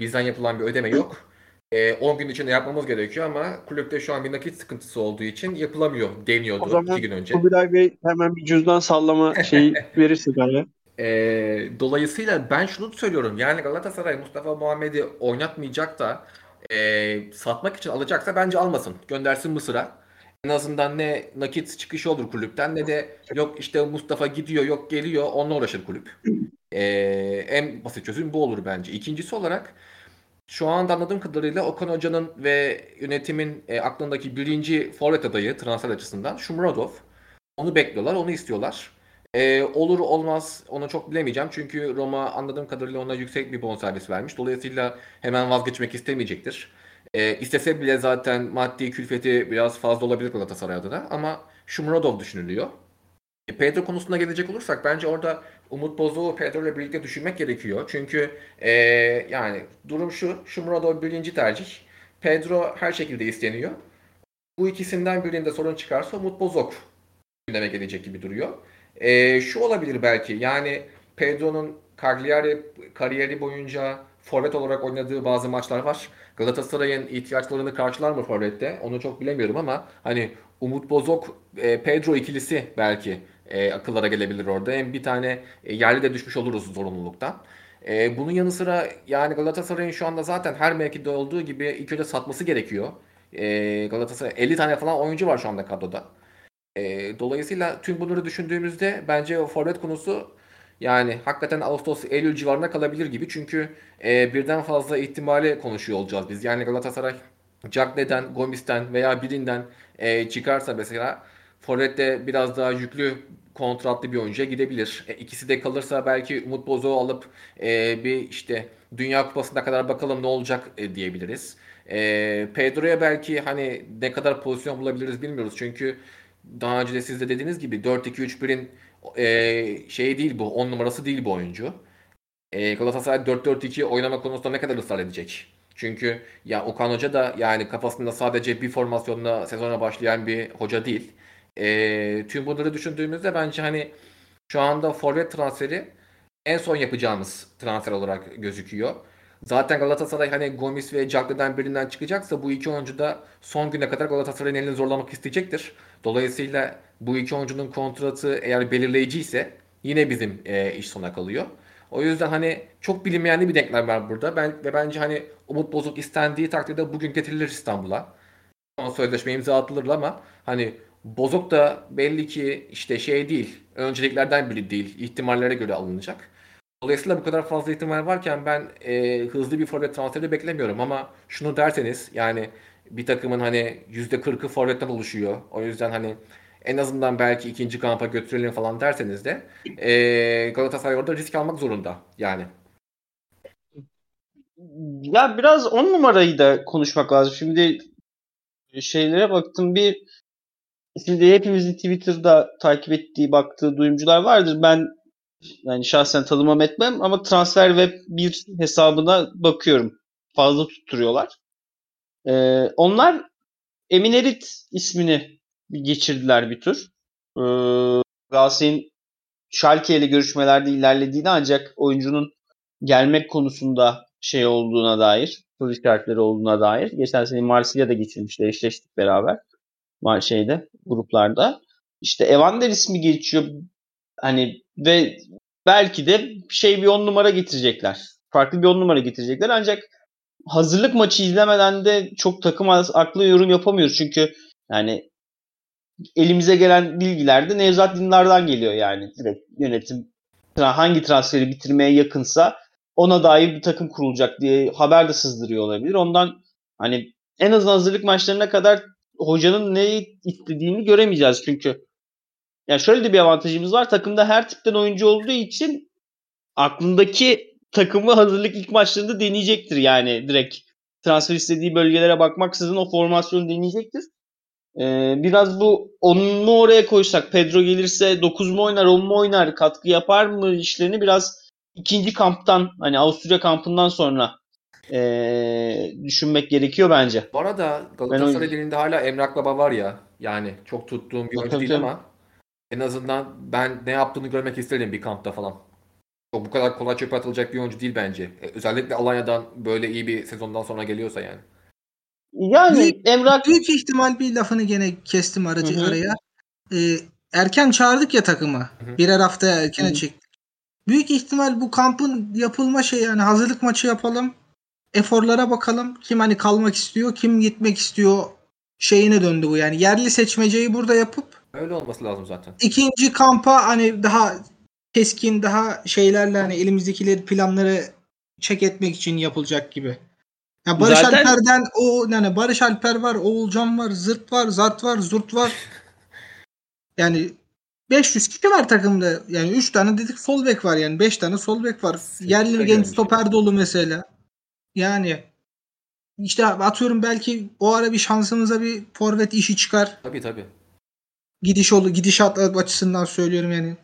Bizden yapılan bir ödeme yok. E, 10 gün içinde yapmamız gerekiyor ama kulüpte şu an bir nakit sıkıntısı olduğu için yapılamıyor deniyordu O zaman 2 gün önce. Kubilay Bey hemen bir cüzdan sallama şeyi verirse galiba. E, dolayısıyla ben şunu söylüyorum. Yani Galatasaray Mustafa Muhammed'i oynatmayacak da e, satmak için alacaksa bence almasın. Göndersin Mısır'a. En azından ne nakit çıkışı olur kulüpten ne de yok işte Mustafa gidiyor yok geliyor onunla uğraşır kulüp. E, en basit çözüm bu olur bence. İkincisi olarak şu anda anladığım kadarıyla Okan Hoca'nın ve yönetimin e, aklındaki birinci forvet adayı transfer açısından Şumuradov. Onu bekliyorlar, onu istiyorlar. Ee, olur olmaz onu çok bilemeyeceğim. Çünkü Roma anladığım kadarıyla ona yüksek bir bonservis vermiş. Dolayısıyla hemen vazgeçmek istemeyecektir. Ee, istese bile zaten maddi külfeti biraz fazla olabilir Galatasaray adına. Ama Şumuradov düşünülüyor. E, Pedro konusuna gelecek olursak bence orada Umut Bozok'u Pedro ile birlikte düşünmek gerekiyor. Çünkü e, yani durum şu. Şumuradov birinci tercih. Pedro her şekilde isteniyor. Bu ikisinden birinde sorun çıkarsa Umut Bozok gündeme gelecek gibi duruyor. Ee, şu olabilir belki yani Pedro'nun Cagliari kariyeri boyunca forvet olarak oynadığı bazı maçlar var. Galatasaray'ın ihtiyaçlarını karşılar mı forvette? Onu çok bilemiyorum ama hani Umut Bozok e, Pedro ikilisi belki e, akıllara gelebilir orada. Hem bir tane e, yerli de düşmüş oluruz zorunluluktan. E, bunun yanı sıra yani Galatasaray'ın şu anda zaten her mevkide olduğu gibi ilk önce satması gerekiyor. E, Galatasaray 50 tane falan oyuncu var şu anda kadroda. E, dolayısıyla tüm bunları düşündüğümüzde bence o forvet konusu yani hakikaten Ağustos Eylül civarında kalabilir gibi. Çünkü e, birden fazla ihtimali konuşuyor olacağız biz. Yani Galatasaray Cagney'den, Gomis'ten veya birinden e, çıkarsa mesela forvette biraz daha yüklü kontratlı bir oyuncuya gidebilir. E, ikisi de kalırsa belki Umut Bozok'u alıp e, bir işte Dünya Kupası'na kadar bakalım ne olacak e, diyebiliriz. E, Pedro'ya belki hani ne kadar pozisyon bulabiliriz bilmiyoruz. Çünkü daha önce de siz de dediğiniz gibi 4-2-3-1'in e, şey değil bu. 10 numarası değil bu oyuncu. E, Galatasaray 4-4-2 oynama konusunda ne kadar ısrar edecek? Çünkü ya Okan Hoca da yani kafasında sadece bir formasyonla sezona başlayan bir hoca değil. E, tüm bunları düşündüğümüzde bence hani şu anda forvet transferi en son yapacağımız transfer olarak gözüküyor. Zaten Galatasaray hani Gomis ve Cagney'den birinden çıkacaksa bu iki oyuncu da son güne kadar Galatasaray'ın elini zorlamak isteyecektir. Dolayısıyla bu iki oyuncunun kontratı eğer belirleyici ise yine bizim e, iş sona kalıyor. O yüzden hani çok bilinmeyen bir denklem var burada. Ben ve bence hani Umut Bozok istendiği takdirde bugün getirilir İstanbul'a. Son sözleşme imza atılır ama hani Bozok da belli ki işte şey değil. Önceliklerden biri değil. ihtimallere göre alınacak. Dolayısıyla bu kadar fazla ihtimal varken ben e, hızlı bir forvet transferi beklemiyorum ama şunu derseniz yani bir takımın hani %40'ı forvetten oluşuyor. O yüzden hani en azından belki ikinci kampa götürelim falan derseniz de e, Galatasaray orada risk almak zorunda yani. Ya biraz on numarayı da konuşmak lazım. Şimdi şeylere baktım bir şimdi hepimizin Twitter'da takip ettiği, baktığı duyumcular vardır. Ben yani şahsen tanımam etmem ama transfer web bir hesabına bakıyorum. Fazla tutturuyorlar. Ee, onlar Eminerit ismini geçirdiler bir tür. Ee, Galatasaray'ın Schalke ile görüşmelerde ilerlediğini ancak oyuncunun gelmek konusunda şey olduğuna dair, soru işaretleri olduğuna dair. Geçen sene Marsilya'da geçirmişler, eşleştik beraber. Şeyde, gruplarda. İşte Evander ismi geçiyor. Hani ve belki de şey bir on numara getirecekler. Farklı bir on numara getirecekler ancak hazırlık maçı izlemeden de çok takım aklı yorum yapamıyoruz. Çünkü yani elimize gelen bilgilerde Nevzat Dindar'dan geliyor yani direkt yönetim hangi transferi bitirmeye yakınsa ona dair bir takım kurulacak diye haber de sızdırıyor olabilir. Ondan hani en azından hazırlık maçlarına kadar hocanın ne istediğini göremeyeceğiz çünkü. Yani şöyle de bir avantajımız var. Takımda her tipten oyuncu olduğu için aklındaki takımı hazırlık ilk maçlarında deneyecektir yani direkt transfer istediği bölgelere bakmaksızın o formasyonu deneyecektir. Ee, biraz bu onu mu oraya koysak Pedro gelirse 9 mu oynar 10 mu oynar katkı yapar mı işlerini biraz ikinci kamptan hani Avusturya kampından sonra eee, düşünmek gerekiyor bence. Bu arada Galatasaray dilinde hala Emrah Baba var ya. Yani çok tuttuğum bir oyuncu değil ama en azından ben ne yaptığını görmek isterim bir kampta falan. O bu kadar kolay çöpe atılacak bir oyuncu değil bence. E, Özellikle Alanya'dan böyle iyi bir sezondan sonra geliyorsa yani. Yani Büyük- Emrah Büyük ihtimal bir lafını gene kestim aracı Hı hı. araya. Ee, erken çağırdık ya takımı. hı. Birer hafta erkene Hı hı. çektik. Büyük ihtimal bu kampın yapılma şey yani hazırlık maçı yapalım. Eforlara bakalım. Kim hani kalmak istiyor, kim gitmek istiyor şeyine döndü bu. Yani yerli seçmeceyi burada yapıp Öyle olması lazım zaten. ikinci kampa hani daha keskin daha şeylerle hani elimizdekileri planları çek etmek için yapılacak gibi. Ya Barış Zaten- Alper'den o yani Barış Alper var, Oğulcan var, Zırt var, Zart var, Zurt var. Yani 500 kişi var takımda. Yani 3 tane dedik sol bek var yani 5 tane sol bek var. Yerli Süper genç stoper dolu mesela. Yani işte atıyorum belki o ara bir şansımıza bir forvet işi çıkar. Tabii tabii. Gidiş olu gidişat açısından söylüyorum yani.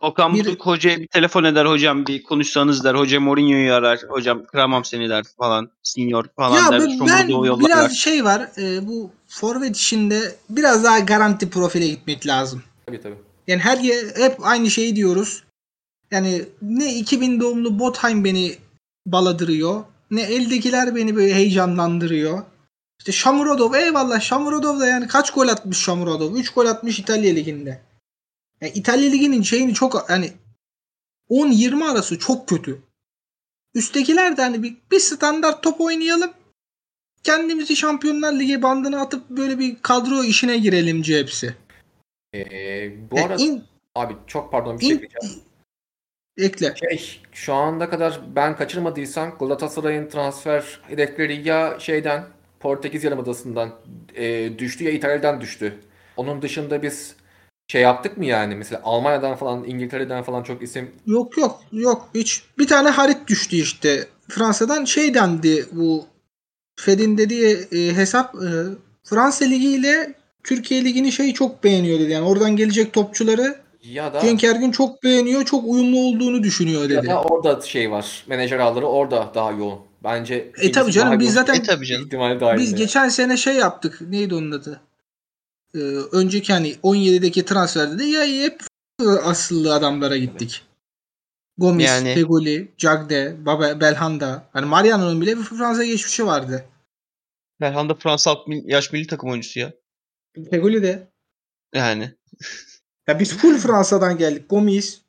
Okan Bir- Buruk hocaya bir telefon eder hocam bir konuşsanız der. Hoca Mourinho'yu arar. Hocam kıramam seni der falan. Senior falan Ya der. ben, Şomurda ben biraz şey var. e, bu forvet işinde biraz daha garanti profile gitmek lazım. Tabii tabii. Yani her ye- hep aynı şeyi diyoruz. Yani ne 2000 doğumlu Botheim beni baladırıyor. Ne eldekiler beni böyle heyecanlandırıyor. İşte Shamurodov eyvallah Shamurodov da yani kaç gol atmış Shamurodov? 3 gol atmış İtalya Ligi'nde. Yani İtalya Ligi'nin şeyini çok hani 10-20 arası çok kötü. Üsttekiler de hani bir, bir standart top oynayalım. Kendimizi Şampiyonlar Ligi bandına atıp böyle bir kadro işine girelimci hepsi. Ee, bu Yani arada in- abi çok pardon bir şey in- diyeceğim. ekle. Şey, şu ana kadar ben kaçırmadıysam Galatasaray'ın transfer hedefleri ya şeyden Portekiz Yarımadası'ndan e, düştü ya İtalya'dan düştü. Onun dışında biz şey yaptık mı yani mesela Almanya'dan falan İngiltere'den falan çok isim Yok yok yok hiç. Bir tane Harit düştü işte. Fransa'dan şey dendi bu Fed'in dediği e, hesap e, Fransa Ligi ile Türkiye Ligi'ni şey çok beğeniyor dedi. Yani oradan gelecek topçuları ya da Cenk Ergün çok beğeniyor. Çok uyumlu olduğunu düşünüyor ya dedi. da orada şey var. Menajer ağları orada daha yoğun. Bence E tabii canım, biz zaten- E tabii canım. ihtimali dahilinde. Biz geçen sene şey yaptık. Neydi onun adı? Ee, önceki hani 17'deki transferde de ya hep asıllı adamlara gittik. Gomis, Yani- Fegoli, Cagde, Baba, Belhanda. Hani Mariano'nun bile bir Fransa geçmişi vardı. Belhanda Fransa yaş milli takım oyuncusu ya. Fegoli de. Yani. Ya biz full Fransa'dan geldik. Gomis.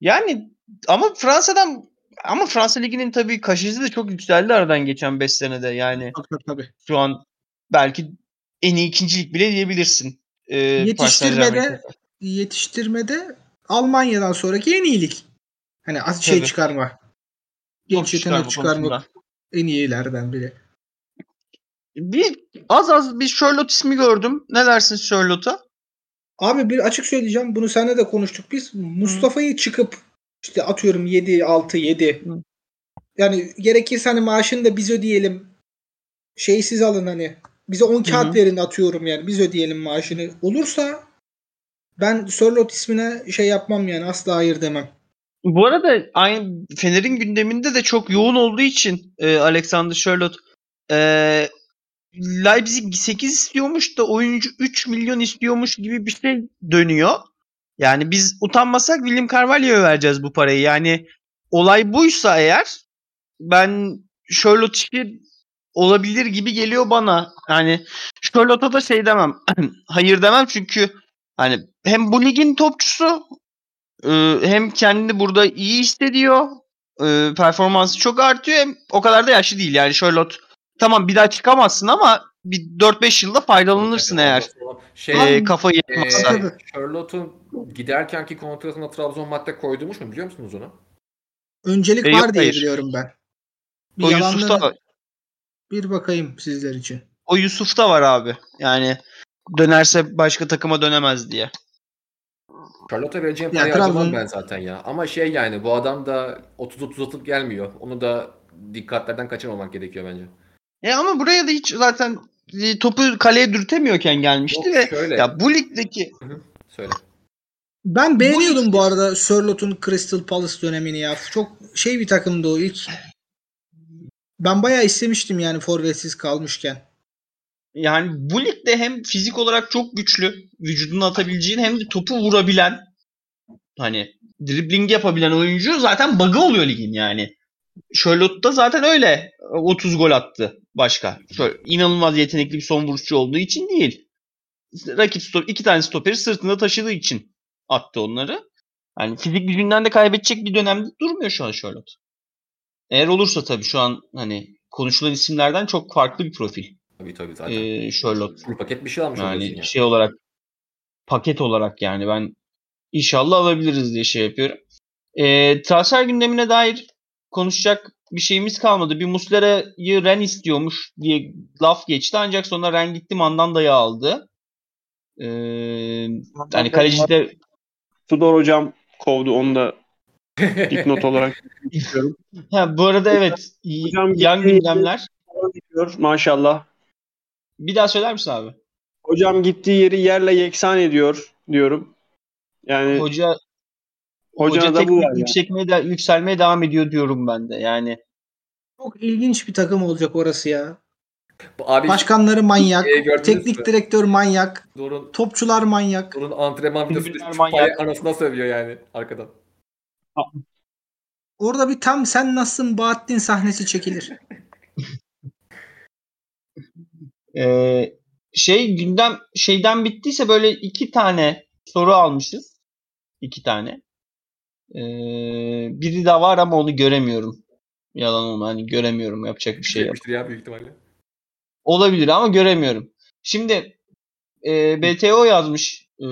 Yani ama Fransa'dan ama Fransa Ligi'nin tabii kaşesi de çok yükseldi aradan geçen 5 senede. Yani Tabii tabii. şu an belki en iyi ikincilik bile diyebilirsin. Paris Yetiştirmede yetiştirmede Almanya'dan sonraki en iyilik. Hani az şey Tabii. çıkarma. Genç çıkarma yetenek çıkarma konusunda. en iyilerden biri. Bir az az bir Charlotte ismi gördüm. Ne dersin Charlotte'a? Abi bir açık söyleyeceğim. Bunu seninle de konuştuk biz. Mustafa'yı çıkıp işte atıyorum 7 6 7. Hı. Yani gerekirse hani maaşını da biz ödeyelim. Şeysiz alın hani. Bize 10 kağıt hı. verin atıyorum yani. Biz ödeyelim maaşını. Olursa ben Sörlot ismine şey yapmam yani. Asla hayır demem. Bu arada aynı Fener'in gündeminde de çok yoğun olduğu için e, Alexander Charlotte e, Leipzig 8 istiyormuş da oyuncu 3 milyon istiyormuş gibi bir şey dönüyor. Yani biz utanmasak William Carvalho'ya vereceğiz bu parayı. Yani olay buysa eğer ben Charlotte işi olabilir gibi geliyor bana. Yani Charlotte'a da şey demem. hayır demem çünkü hani hem bu ligin topçusu ee, hem kendini burada iyi hissediyor. Ee, performansı çok artıyor. Hem o kadar da yaşlı değil. Yani Charlotte tamam bir daha çıkamazsın ama bir 4-5 yılda faydalanırsın eğer Şey, ee, kafayı e, yapmazsan. Tabii. Charlotte'un giderkenki kontratına Trabzon madde koydurmuş mu biliyor musunuz onu? Öncelik E, yok, var diye hayır. biliyorum ben. Bir O Yusuf'ta bir bakayım sizler için. O Yusuf'ta var abi. Yani dönerse başka takıma dönemez diye. Charlotte'a vereceğim parayı Trabzon- harcamam ben zaten ya. Ama şey yani bu adam da 30-30 atıp gelmiyor. Onu da dikkatlerden kaçırmamak gerekiyor bence. E ama buraya da hiç zaten topu kaleye dürtemiyorken gelmişti Yok, ve şöyle. ya bu ligdeki Söyle. Ben beğeniyordum bu arada Sörlot'un Crystal Palace dönemini ya. Çok şey bir takımdı o ilk. Ben bayağı istemiştim yani forvetsiz kalmışken. Yani bu ligde hem fizik olarak çok güçlü, vücudunu atabileceğin hem de topu vurabilen hani dribbling yapabilen oyuncu zaten bug'ı oluyor ligin yani. Charlotte da zaten öyle 30 gol attı başka. Şöyle inanılmaz yetenekli bir son vuruşçu olduğu için değil. Rakip stop, iki tane stoperi sırtında taşıdığı için attı onları. Yani fizik gücünden de kaybedecek bir dönemde durmuyor şu an Charlotte. Eğer olursa tabii şu an hani konuşulan isimlerden çok farklı bir profil. Tabii tabii zaten. Ee, Charlotte. Full paket bir şey almış Yani ya. şey olarak paket olarak yani ben inşallah alabiliriz diye şey yapıyorum. Ee, transfer gündemine dair konuşacak bir şeyimiz kalmadı. Bir Muslera'yı Ren istiyormuş diye laf geçti ancak sonra Ren gitti Mandanda'yı aldı. Ee, yani kaleci de Tudor hocam kovdu onu da dipnot olarak istiyorum. ha, bu arada evet Hocam yan gitti. gündemler. Maşallah. Bir daha söyler misin abi? Hocam gittiği yeri yerle yeksan ediyor diyorum. Yani Hoca hoca da bu teknik var yani. yükselmeye, de, yükselmeye devam ediyor diyorum ben de. Yani Çok ilginç bir takım olacak orası ya. Bu Abi Başkanları manyak, teknik mü? direktör manyak, Dorun, topçular manyak. Dorun antrenman videosu manyak. anasına sövüyor yani arkadan. Orada bir tam sen nasılsın Bahattin sahnesi çekilir. Ee, şey gündem şeyden bittiyse böyle iki tane soru almışız. İki tane. Ee, biri daha var ama onu göremiyorum. Yalan olma hani göremiyorum yapacak bir şey yok. Ya büyük ihtimalle. Olabilir ama göremiyorum. Şimdi e, BTO yazmış. E,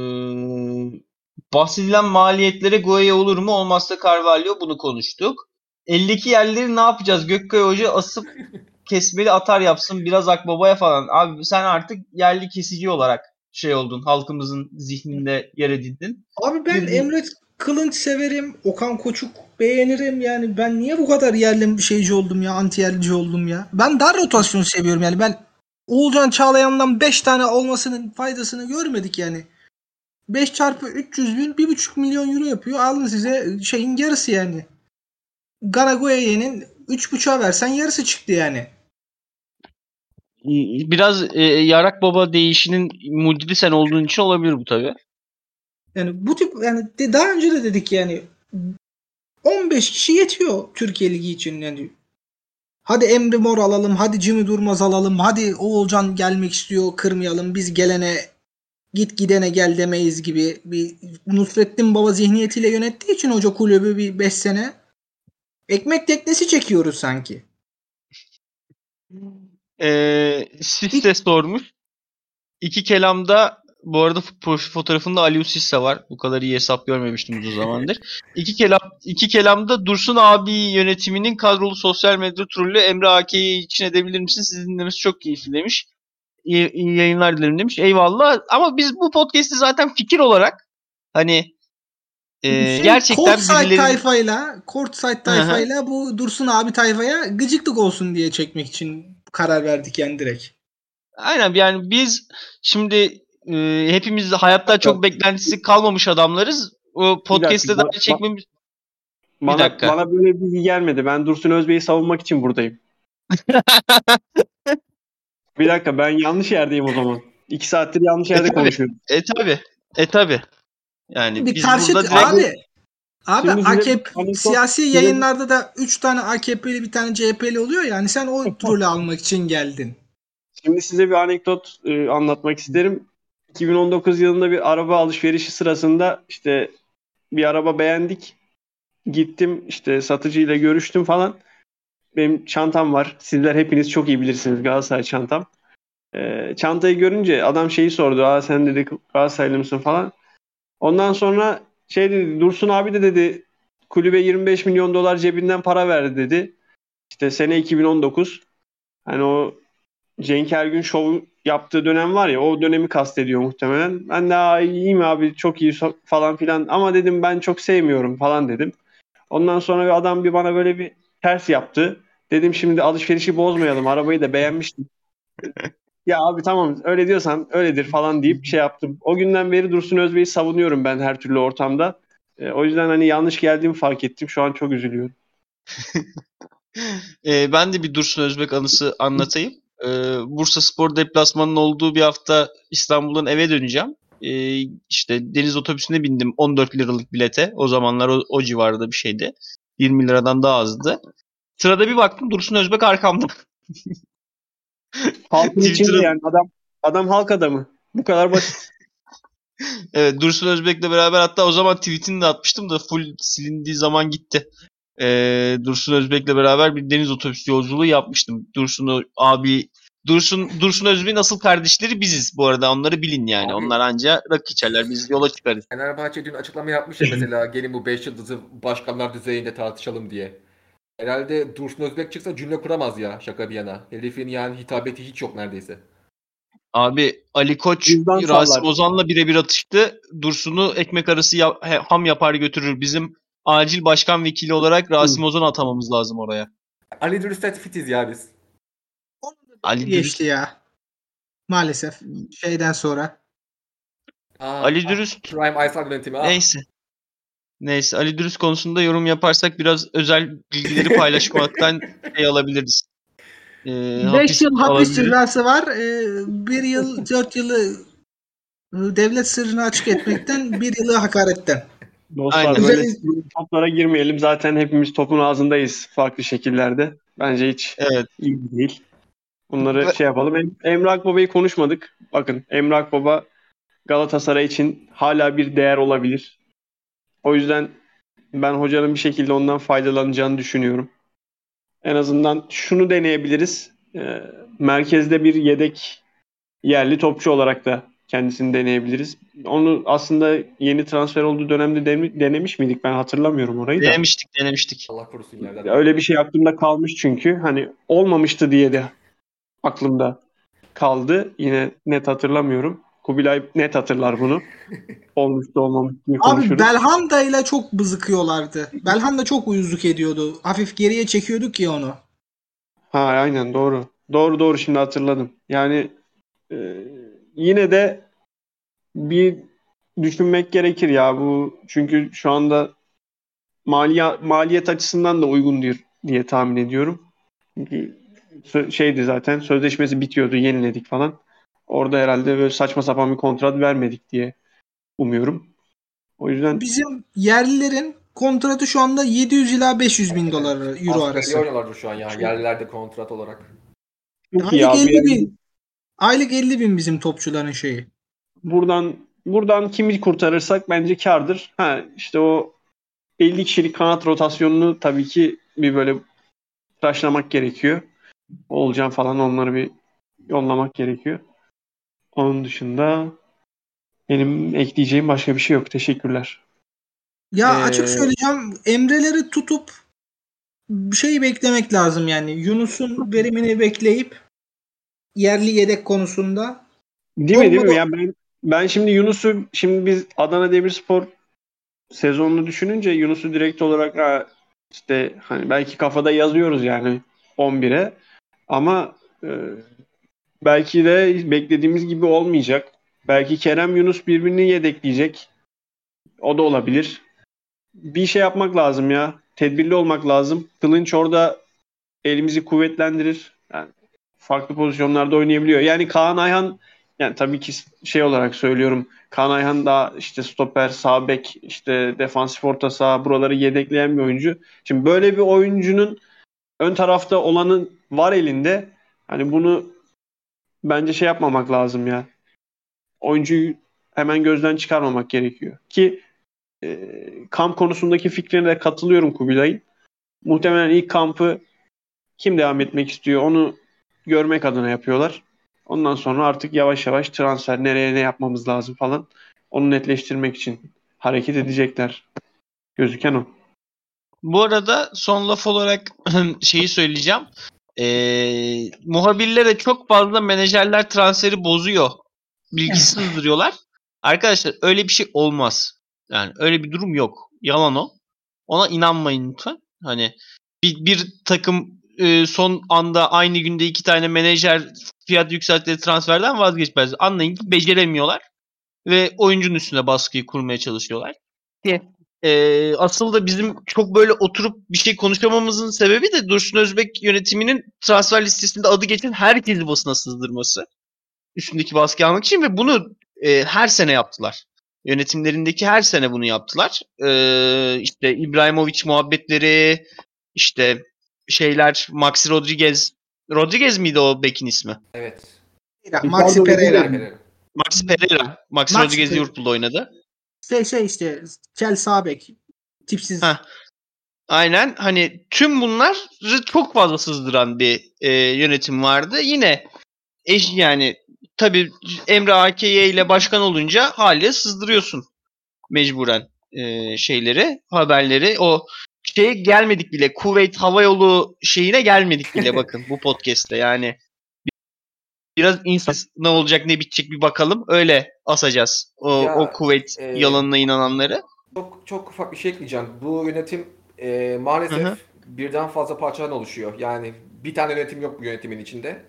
bahsedilen maliyetlere Goya olur mu? Olmazsa Carvalho bunu konuştuk. Eldeki yerleri ne yapacağız? Gökkaya Hoca asıp kesmeli atar yapsın biraz Akbaba'ya falan. Abi sen artık yerli kesici olarak şey oldun. Halkımızın zihninde yer edindin. Abi ben Emre Kılınç severim. Okan Koçuk beğenirim. Yani ben niye bu kadar yerli şeyci oldum ya? Anti yerlici oldum ya. Ben dar rotasyonu seviyorum yani. Ben Oğulcan Çağlayan'dan 5 tane olmasının faydasını görmedik yani. 5 çarpı 300 bin 1,5 milyon euro yapıyor. Alın size şeyin yarısı yani. Garagoye'nin 3,5'a versen yarısı çıktı yani. Biraz e, Yarak Baba değişinin mucidi sen olduğun için olabilir bu tabii. Yani bu tip yani de- daha önce de dedik yani 15 kişi yetiyor Türkiye Ligi için yani. Hadi Emre Mor alalım, hadi Jimmy Durmaz alalım, hadi Oğulcan gelmek istiyor, kırmayalım. Biz gelene git gidene gel demeyiz gibi bir Nusrettin Baba zihniyetiyle yönettiği için hoca kulübü bir 5 sene ekmek teknesi çekiyoruz sanki. Ee, Sisse sormuş. İki kelamda bu arada profil fotoğrafında Ali Sisse var. Bu kadar iyi hesap görmemiştim uzun zamandır. İki kelam iki kelamda Dursun abi yönetiminin kadrolu sosyal medya trollü Emre AK'yi için edebilir misin? Sizin dinlemesi çok keyifli demiş. İyi, iyi yayınlar dilerim demiş. Eyvallah. Ama biz bu podcast'i zaten fikir olarak hani e, Şey, gerçekten birileri tayfayla, Courtside tayfayla bu Dursun abi tayfaya gıcıklık olsun diye çekmek için karar verdik yani direkt. Aynen yani biz şimdi e, hepimiz hayatta çok beklentisi kalmamış adamlarız. O podcast'te daha ba- çekmemiz Bana, dakika. bana böyle bir bilgi gelmedi. Ben Dursun Özbey'i savunmak için buradayım. bir dakika ben yanlış yerdeyim o zaman. İki saattir yanlış yerde E, konuşuyorum. E tabi. E tabi. Yani bir biz karşı burada direkt abi abi Şimdi AKP bir anekdot- siyasi size- yayınlarda da 3 tane AKP'li bir tane CHP'li oluyor yani sen o rolü almak için geldin. Şimdi size bir anekdot e, anlatmak isterim. 2019 yılında bir araba alışverişi sırasında işte bir araba beğendik. Gittim işte satıcıyla görüştüm falan. Benim çantam var. Sizler hepiniz çok iyi bilirsiniz Galatasaray çantam. E, çantayı görünce adam şeyi sordu. Aa sen dedi Galatasaraylı mısın falan. Ondan sonra şey dedi Dursun abi de dedi kulübe 25 milyon dolar cebinden para verdi dedi. İşte sene 2019. Hani o Cenk Ergün şov yaptığı dönem var ya o dönemi kastediyor muhtemelen. Ben de "Aa, iyiyim abi çok iyi falan filan ama dedim ben çok sevmiyorum falan dedim. Ondan sonra bir adam bir bana böyle bir ters yaptı. Dedim şimdi alışverişi bozmayalım arabayı da beğenmiştim. Ya abi tamam öyle diyorsan öyledir falan deyip şey yaptım. O günden beri Dursun Özbey'i savunuyorum ben her türlü ortamda. E, o yüzden hani yanlış geldiğimi fark ettim. Şu an çok üzülüyorum. Ee, ben de bir Dursun Özbek anısı anlatayım. Ee, Bursa Spor deplasmanının olduğu bir hafta İstanbul'dan eve döneceğim. Ee, işte deniz otobüsüne bindim 14 liralık bilete. O zamanlar o, o civarda bir şeydi. 20 liradan daha azdı. Sırada bir baktım Dursun Özbek arkamda. Halkın içinde yani adam adam halk adamı. Bu kadar basit. Evet Dursun Özbek'le beraber hatta o zaman tweetini de atmıştım da full silindiği zaman gitti. Ee, Dursun Özbek'le beraber bir deniz otobüsü yolculuğu yapmıştım. Dursun abi Dursun Dursun Özbek'in asıl kardeşleri biziz bu arada onları bilin yani. Abi- Onlar anca rakı içerler biz yola çıkarız. Fenerbahçe dün açıklama yapmış ya mesela gelin bu 5 yıldızı başkanlar düzeyinde tartışalım diye. Herhalde Dursun Özbek çıksa cümle kuramaz ya şaka bir yana. Herifin yani hitabeti hiç yok neredeyse. Abi Ali Koç Rasim. Ozan'la birebir atıştı. Dursun'u ekmek arası ya- he- ham yapar götürür. Bizim acil başkan vekili olarak Rasim Ozan atamamız lazım oraya. Ali Dürüstet fitiz ya biz. Ali Dürüst, Geçti ya. Maalesef. Şeyden sonra. Aa, Ali Dürüst Prime Aysal yönetimi. ah. Neyse. Neyse Ali Dürüst konusunda yorum yaparsak biraz özel bilgileri paylaşmaktan şey alabiliriz. Ee, 5 yıl hapis cezası var. 1 yıl 4 yılı e, devlet sırrını açık etmekten, 1 yılı hakaretten. Dostlar Aynen. böyle toplara girmeyelim. Zaten hepimiz topun ağzındayız farklı şekillerde. Bence hiç Evet. iyi değil. Bunları Ve- şey yapalım. Em- Emre Akbaba'yı konuşmadık. Bakın Emre Akbaba Galatasaray için hala bir değer olabilir. O yüzden ben hocanın bir şekilde ondan faydalanacağını düşünüyorum. En azından şunu deneyebiliriz. Ee, merkezde bir yedek yerli topçu olarak da kendisini deneyebiliriz. Onu aslında yeni transfer olduğu dönemde dene- denemiş miydik? Ben hatırlamıyorum orayı da. Denemiştik denemiştik. Allah korusun yerden. Öyle bir şey aklımda kalmış çünkü. Hani olmamıştı diye de aklımda kaldı. Yine net hatırlamıyorum. Kubilay net hatırlar bunu. Olmuştu olmamış diye Abi konuşuruz. Belhanda ile çok bızıkıyorlardı. Belhanda çok uyuzluk ediyordu. Hafif geriye çekiyorduk ya onu. Ha aynen doğru. Doğru doğru şimdi hatırladım. Yani e, yine de bir düşünmek gerekir ya bu çünkü şu anda maliye, maliyet açısından da uygun diye, diye tahmin ediyorum. Şeydi zaten sözleşmesi bitiyordu yeniledik falan. Orada herhalde böyle saçma sapan bir kontrat vermedik diye umuyorum. O yüzden Bizim yerlilerin kontratı şu anda 700 ila 500 bin dolar euro Aslında arası. oynuyorlardı şu an ya. Yerlilerde kontrat olarak. çok iyi abi. 50 bin. Aylık 50 bin bizim topçuların şeyi. buradan buradan kimi kurtarırsak bence kardır. Ha işte o 50 kişilik kanat rotasyonunu tabii ki bir böyle taşlamak gerekiyor. Olcan falan onları bir yollamak gerekiyor. Onun dışında benim ekleyeceğim başka bir şey yok. Teşekkürler. Ya Ee, açık söyleyeceğim Emre'leri tutup bir şey beklemek lazım yani. Yunus'un verimini bekleyip yerli yedek konusunda Değil mi değil mi? Olmadı. Ya ben ben şimdi Yunus'u şimdi biz Adana Demirspor sezonunu düşününce Yunus'u direkt olarak ha, işte hani belki kafada yazıyoruz yani 11'e ama e, belki de beklediğimiz gibi olmayacak. Belki Kerem Yunus birbirini yedekleyecek. O da olabilir. Bir şey yapmak lazım ya. Tedbirli olmak lazım. Kılınç orada elimizi kuvvetlendirir. Yani farklı pozisyonlarda oynayabiliyor. Yani Kaan Ayhan yani tabii ki şey olarak söylüyorum. Kaan Ayhan da işte stoper, sağ bek, işte defansif orta saha buraları yedekleyen bir oyuncu. Şimdi böyle bir oyuncunun ön tarafta olanın var elinde. Hani bunu bence şey yapmamak lazım ya. Oyuncuyu hemen gözden çıkarmamak gerekiyor. Ki e, kamp konusundaki fikrine de katılıyorum Kubilay'ın. Muhtemelen ilk kampı kim devam etmek istiyor onu görmek adına yapıyorlar. Ondan sonra artık yavaş yavaş transfer nereye ne yapmamız lazım falan onu netleştirmek için hareket edecekler. Gözüken o. Bu arada son laf olarak şeyi söyleyeceğim. Ee, muhabirlere çok fazla menajerler transferi bozuyor. Bilgisi sızdırıyorlar. Arkadaşlar öyle bir şey olmaz. Yani öyle bir durum yok. Yalan o. Ona inanmayın lütfen. Hani bir, bir takım e, son anda aynı günde iki tane menajer fiyat yükselttikleri transferden vazgeçmez. Anlayın ki beceremiyorlar ve oyuncunun üstüne baskıyı kurmaya çalışıyorlar. E, asıl da bizim çok böyle oturup bir şey konuşamamızın sebebi de Dursun Özbek yönetiminin transfer listesinde adı geçen herkesi basına sızdırması. Üstündeki baskı almak için ve bunu e, her sene yaptılar. Yönetimlerindeki her sene bunu yaptılar. E, işte İbrahimovic muhabbetleri, işte şeyler, Maxi Rodriguez. Rodriguez miydi o bekin ismi? Evet. Maxi Pereira. Maxi Pereira. Maxi Maxi Rodriguez Pereira. Liverpool'da oynadı. Şey şey işte Kel Sabek. Tipsiz. Ha. Aynen hani tüm bunları çok fazla sızdıran bir e, yönetim vardı. Yine eş yani tabii Emre AKY ile başkan olunca haliyle sızdırıyorsun mecburen e, şeyleri, haberleri. O şeye gelmedik bile. Kuveyt Hava Yolu şeyine gelmedik bile bakın bu podcast'te yani. Biraz insan ne olacak ne bitecek bir bakalım. Öyle asacağız o, Ya, o Kuveyt e, yalanına inananları. Çok çok ufak bir şey ekleyeceğim. Bu yönetim e, maalesef Hı hı. birden fazla parçadan oluşuyor. Yani bir tane yönetim yok bu yönetimin içinde.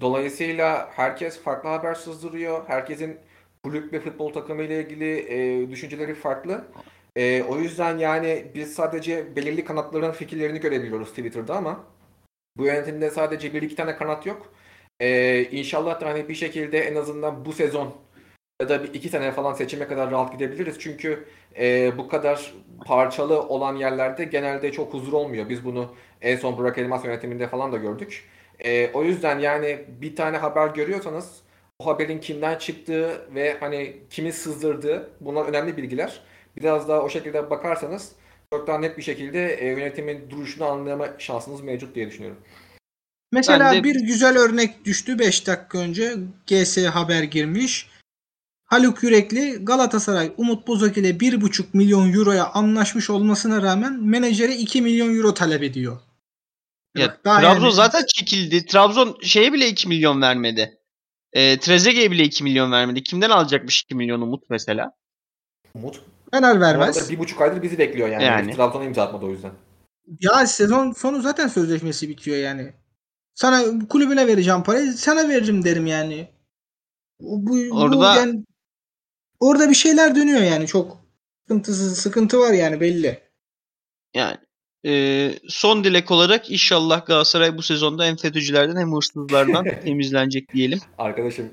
Dolayısıyla herkes farklı haber sızdırıyor. Herkesin kulüp ve futbol takımı ile ilgili e, düşünceleri farklı. E, o yüzden yani biz sadece belirli kanatların fikirlerini görebiliyoruz Twitter'da ama bu yönetimde sadece bir iki tane kanat yok. E, inşallah da hani bir şekilde en azından bu sezon ya da bir iki sene falan seçime kadar rahat gidebiliriz. Çünkü e, bu kadar parçalı olan yerlerde genelde çok huzur olmuyor. Biz bunu en son Burak Elmas yönetiminde falan da gördük. E, o yüzden yani bir tane haber görüyorsanız o haberin kimden çıktığı ve hani kimin sızdırdığı bunlar önemli bilgiler. Biraz daha o şekilde bakarsanız çok daha net bir şekilde e, yönetimin duruşunu anlama şansınız mevcut diye düşünüyorum. Mesela de- bir güzel örnek düştü 5 dakika önce. GS haber girmiş. Haluk Yürekli Galatasaray Umut Bozok ile 1,5 milyon euroya anlaşmış olmasına rağmen menajeri 2 milyon euro talep ediyor. Ya, Bak, daha Trabzon yani- zaten çekildi. Trabzon şeye bile 2 milyon vermedi. E, Trezeguet'e bile 2 milyon vermedi. Kimden alacakmış 2 milyon Umut mesela? Umut. Fener Bu vermez. bir buçuk aydır bizi bekliyor yani. Yani. Trabzon'a imza atmadı o yüzden. Ya sezon sonu zaten sözleşmesi bitiyor yani. Sana kulübüne vereceğim parayı sana veririm derim yani. Bu, bu Orada- yani- orada bir şeyler dönüyor yani çok sıkıntısı sıkıntı var yani belli. Yani e, son dilek olarak inşallah Galatasaray bu sezonda hem FETÖ'cülerden hem hırsızlardan temizlenecek diyelim. Arkadaşım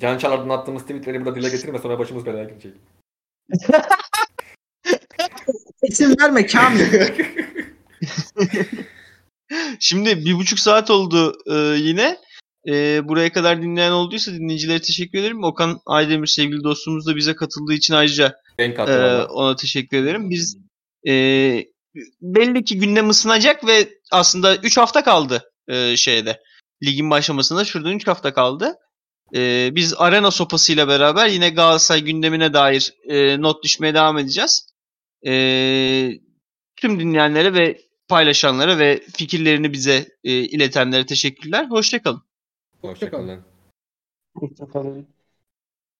Can Çağlar'dan attığımız tweetleri burada dile getirme sonra başımız belaya girecek. İsim verme Kamil. Şimdi bir buçuk saat oldu e, yine. E, buraya kadar dinleyen olduysa dinleyicilere teşekkür ederim. Okan Aydemir sevgili dostumuz da bize katıldığı için ayrıca Ee, valla. ona teşekkür ederim. Biz e, belli ki gündem ısınacak ve aslında 3 hafta kaldı e, şeyde. Ligin başlamasına şuradan 3 hafta kaldı. E, biz arena sopasıyla beraber yine Galatasaray gündemine dair e, not düşmeye devam edeceğiz. E, tüm dinleyenlere ve paylaşanlara ve fikirlerini bize e, iletenlere teşekkürler. Hoşçakalın. Hoşçakalın. Hoşçakalın.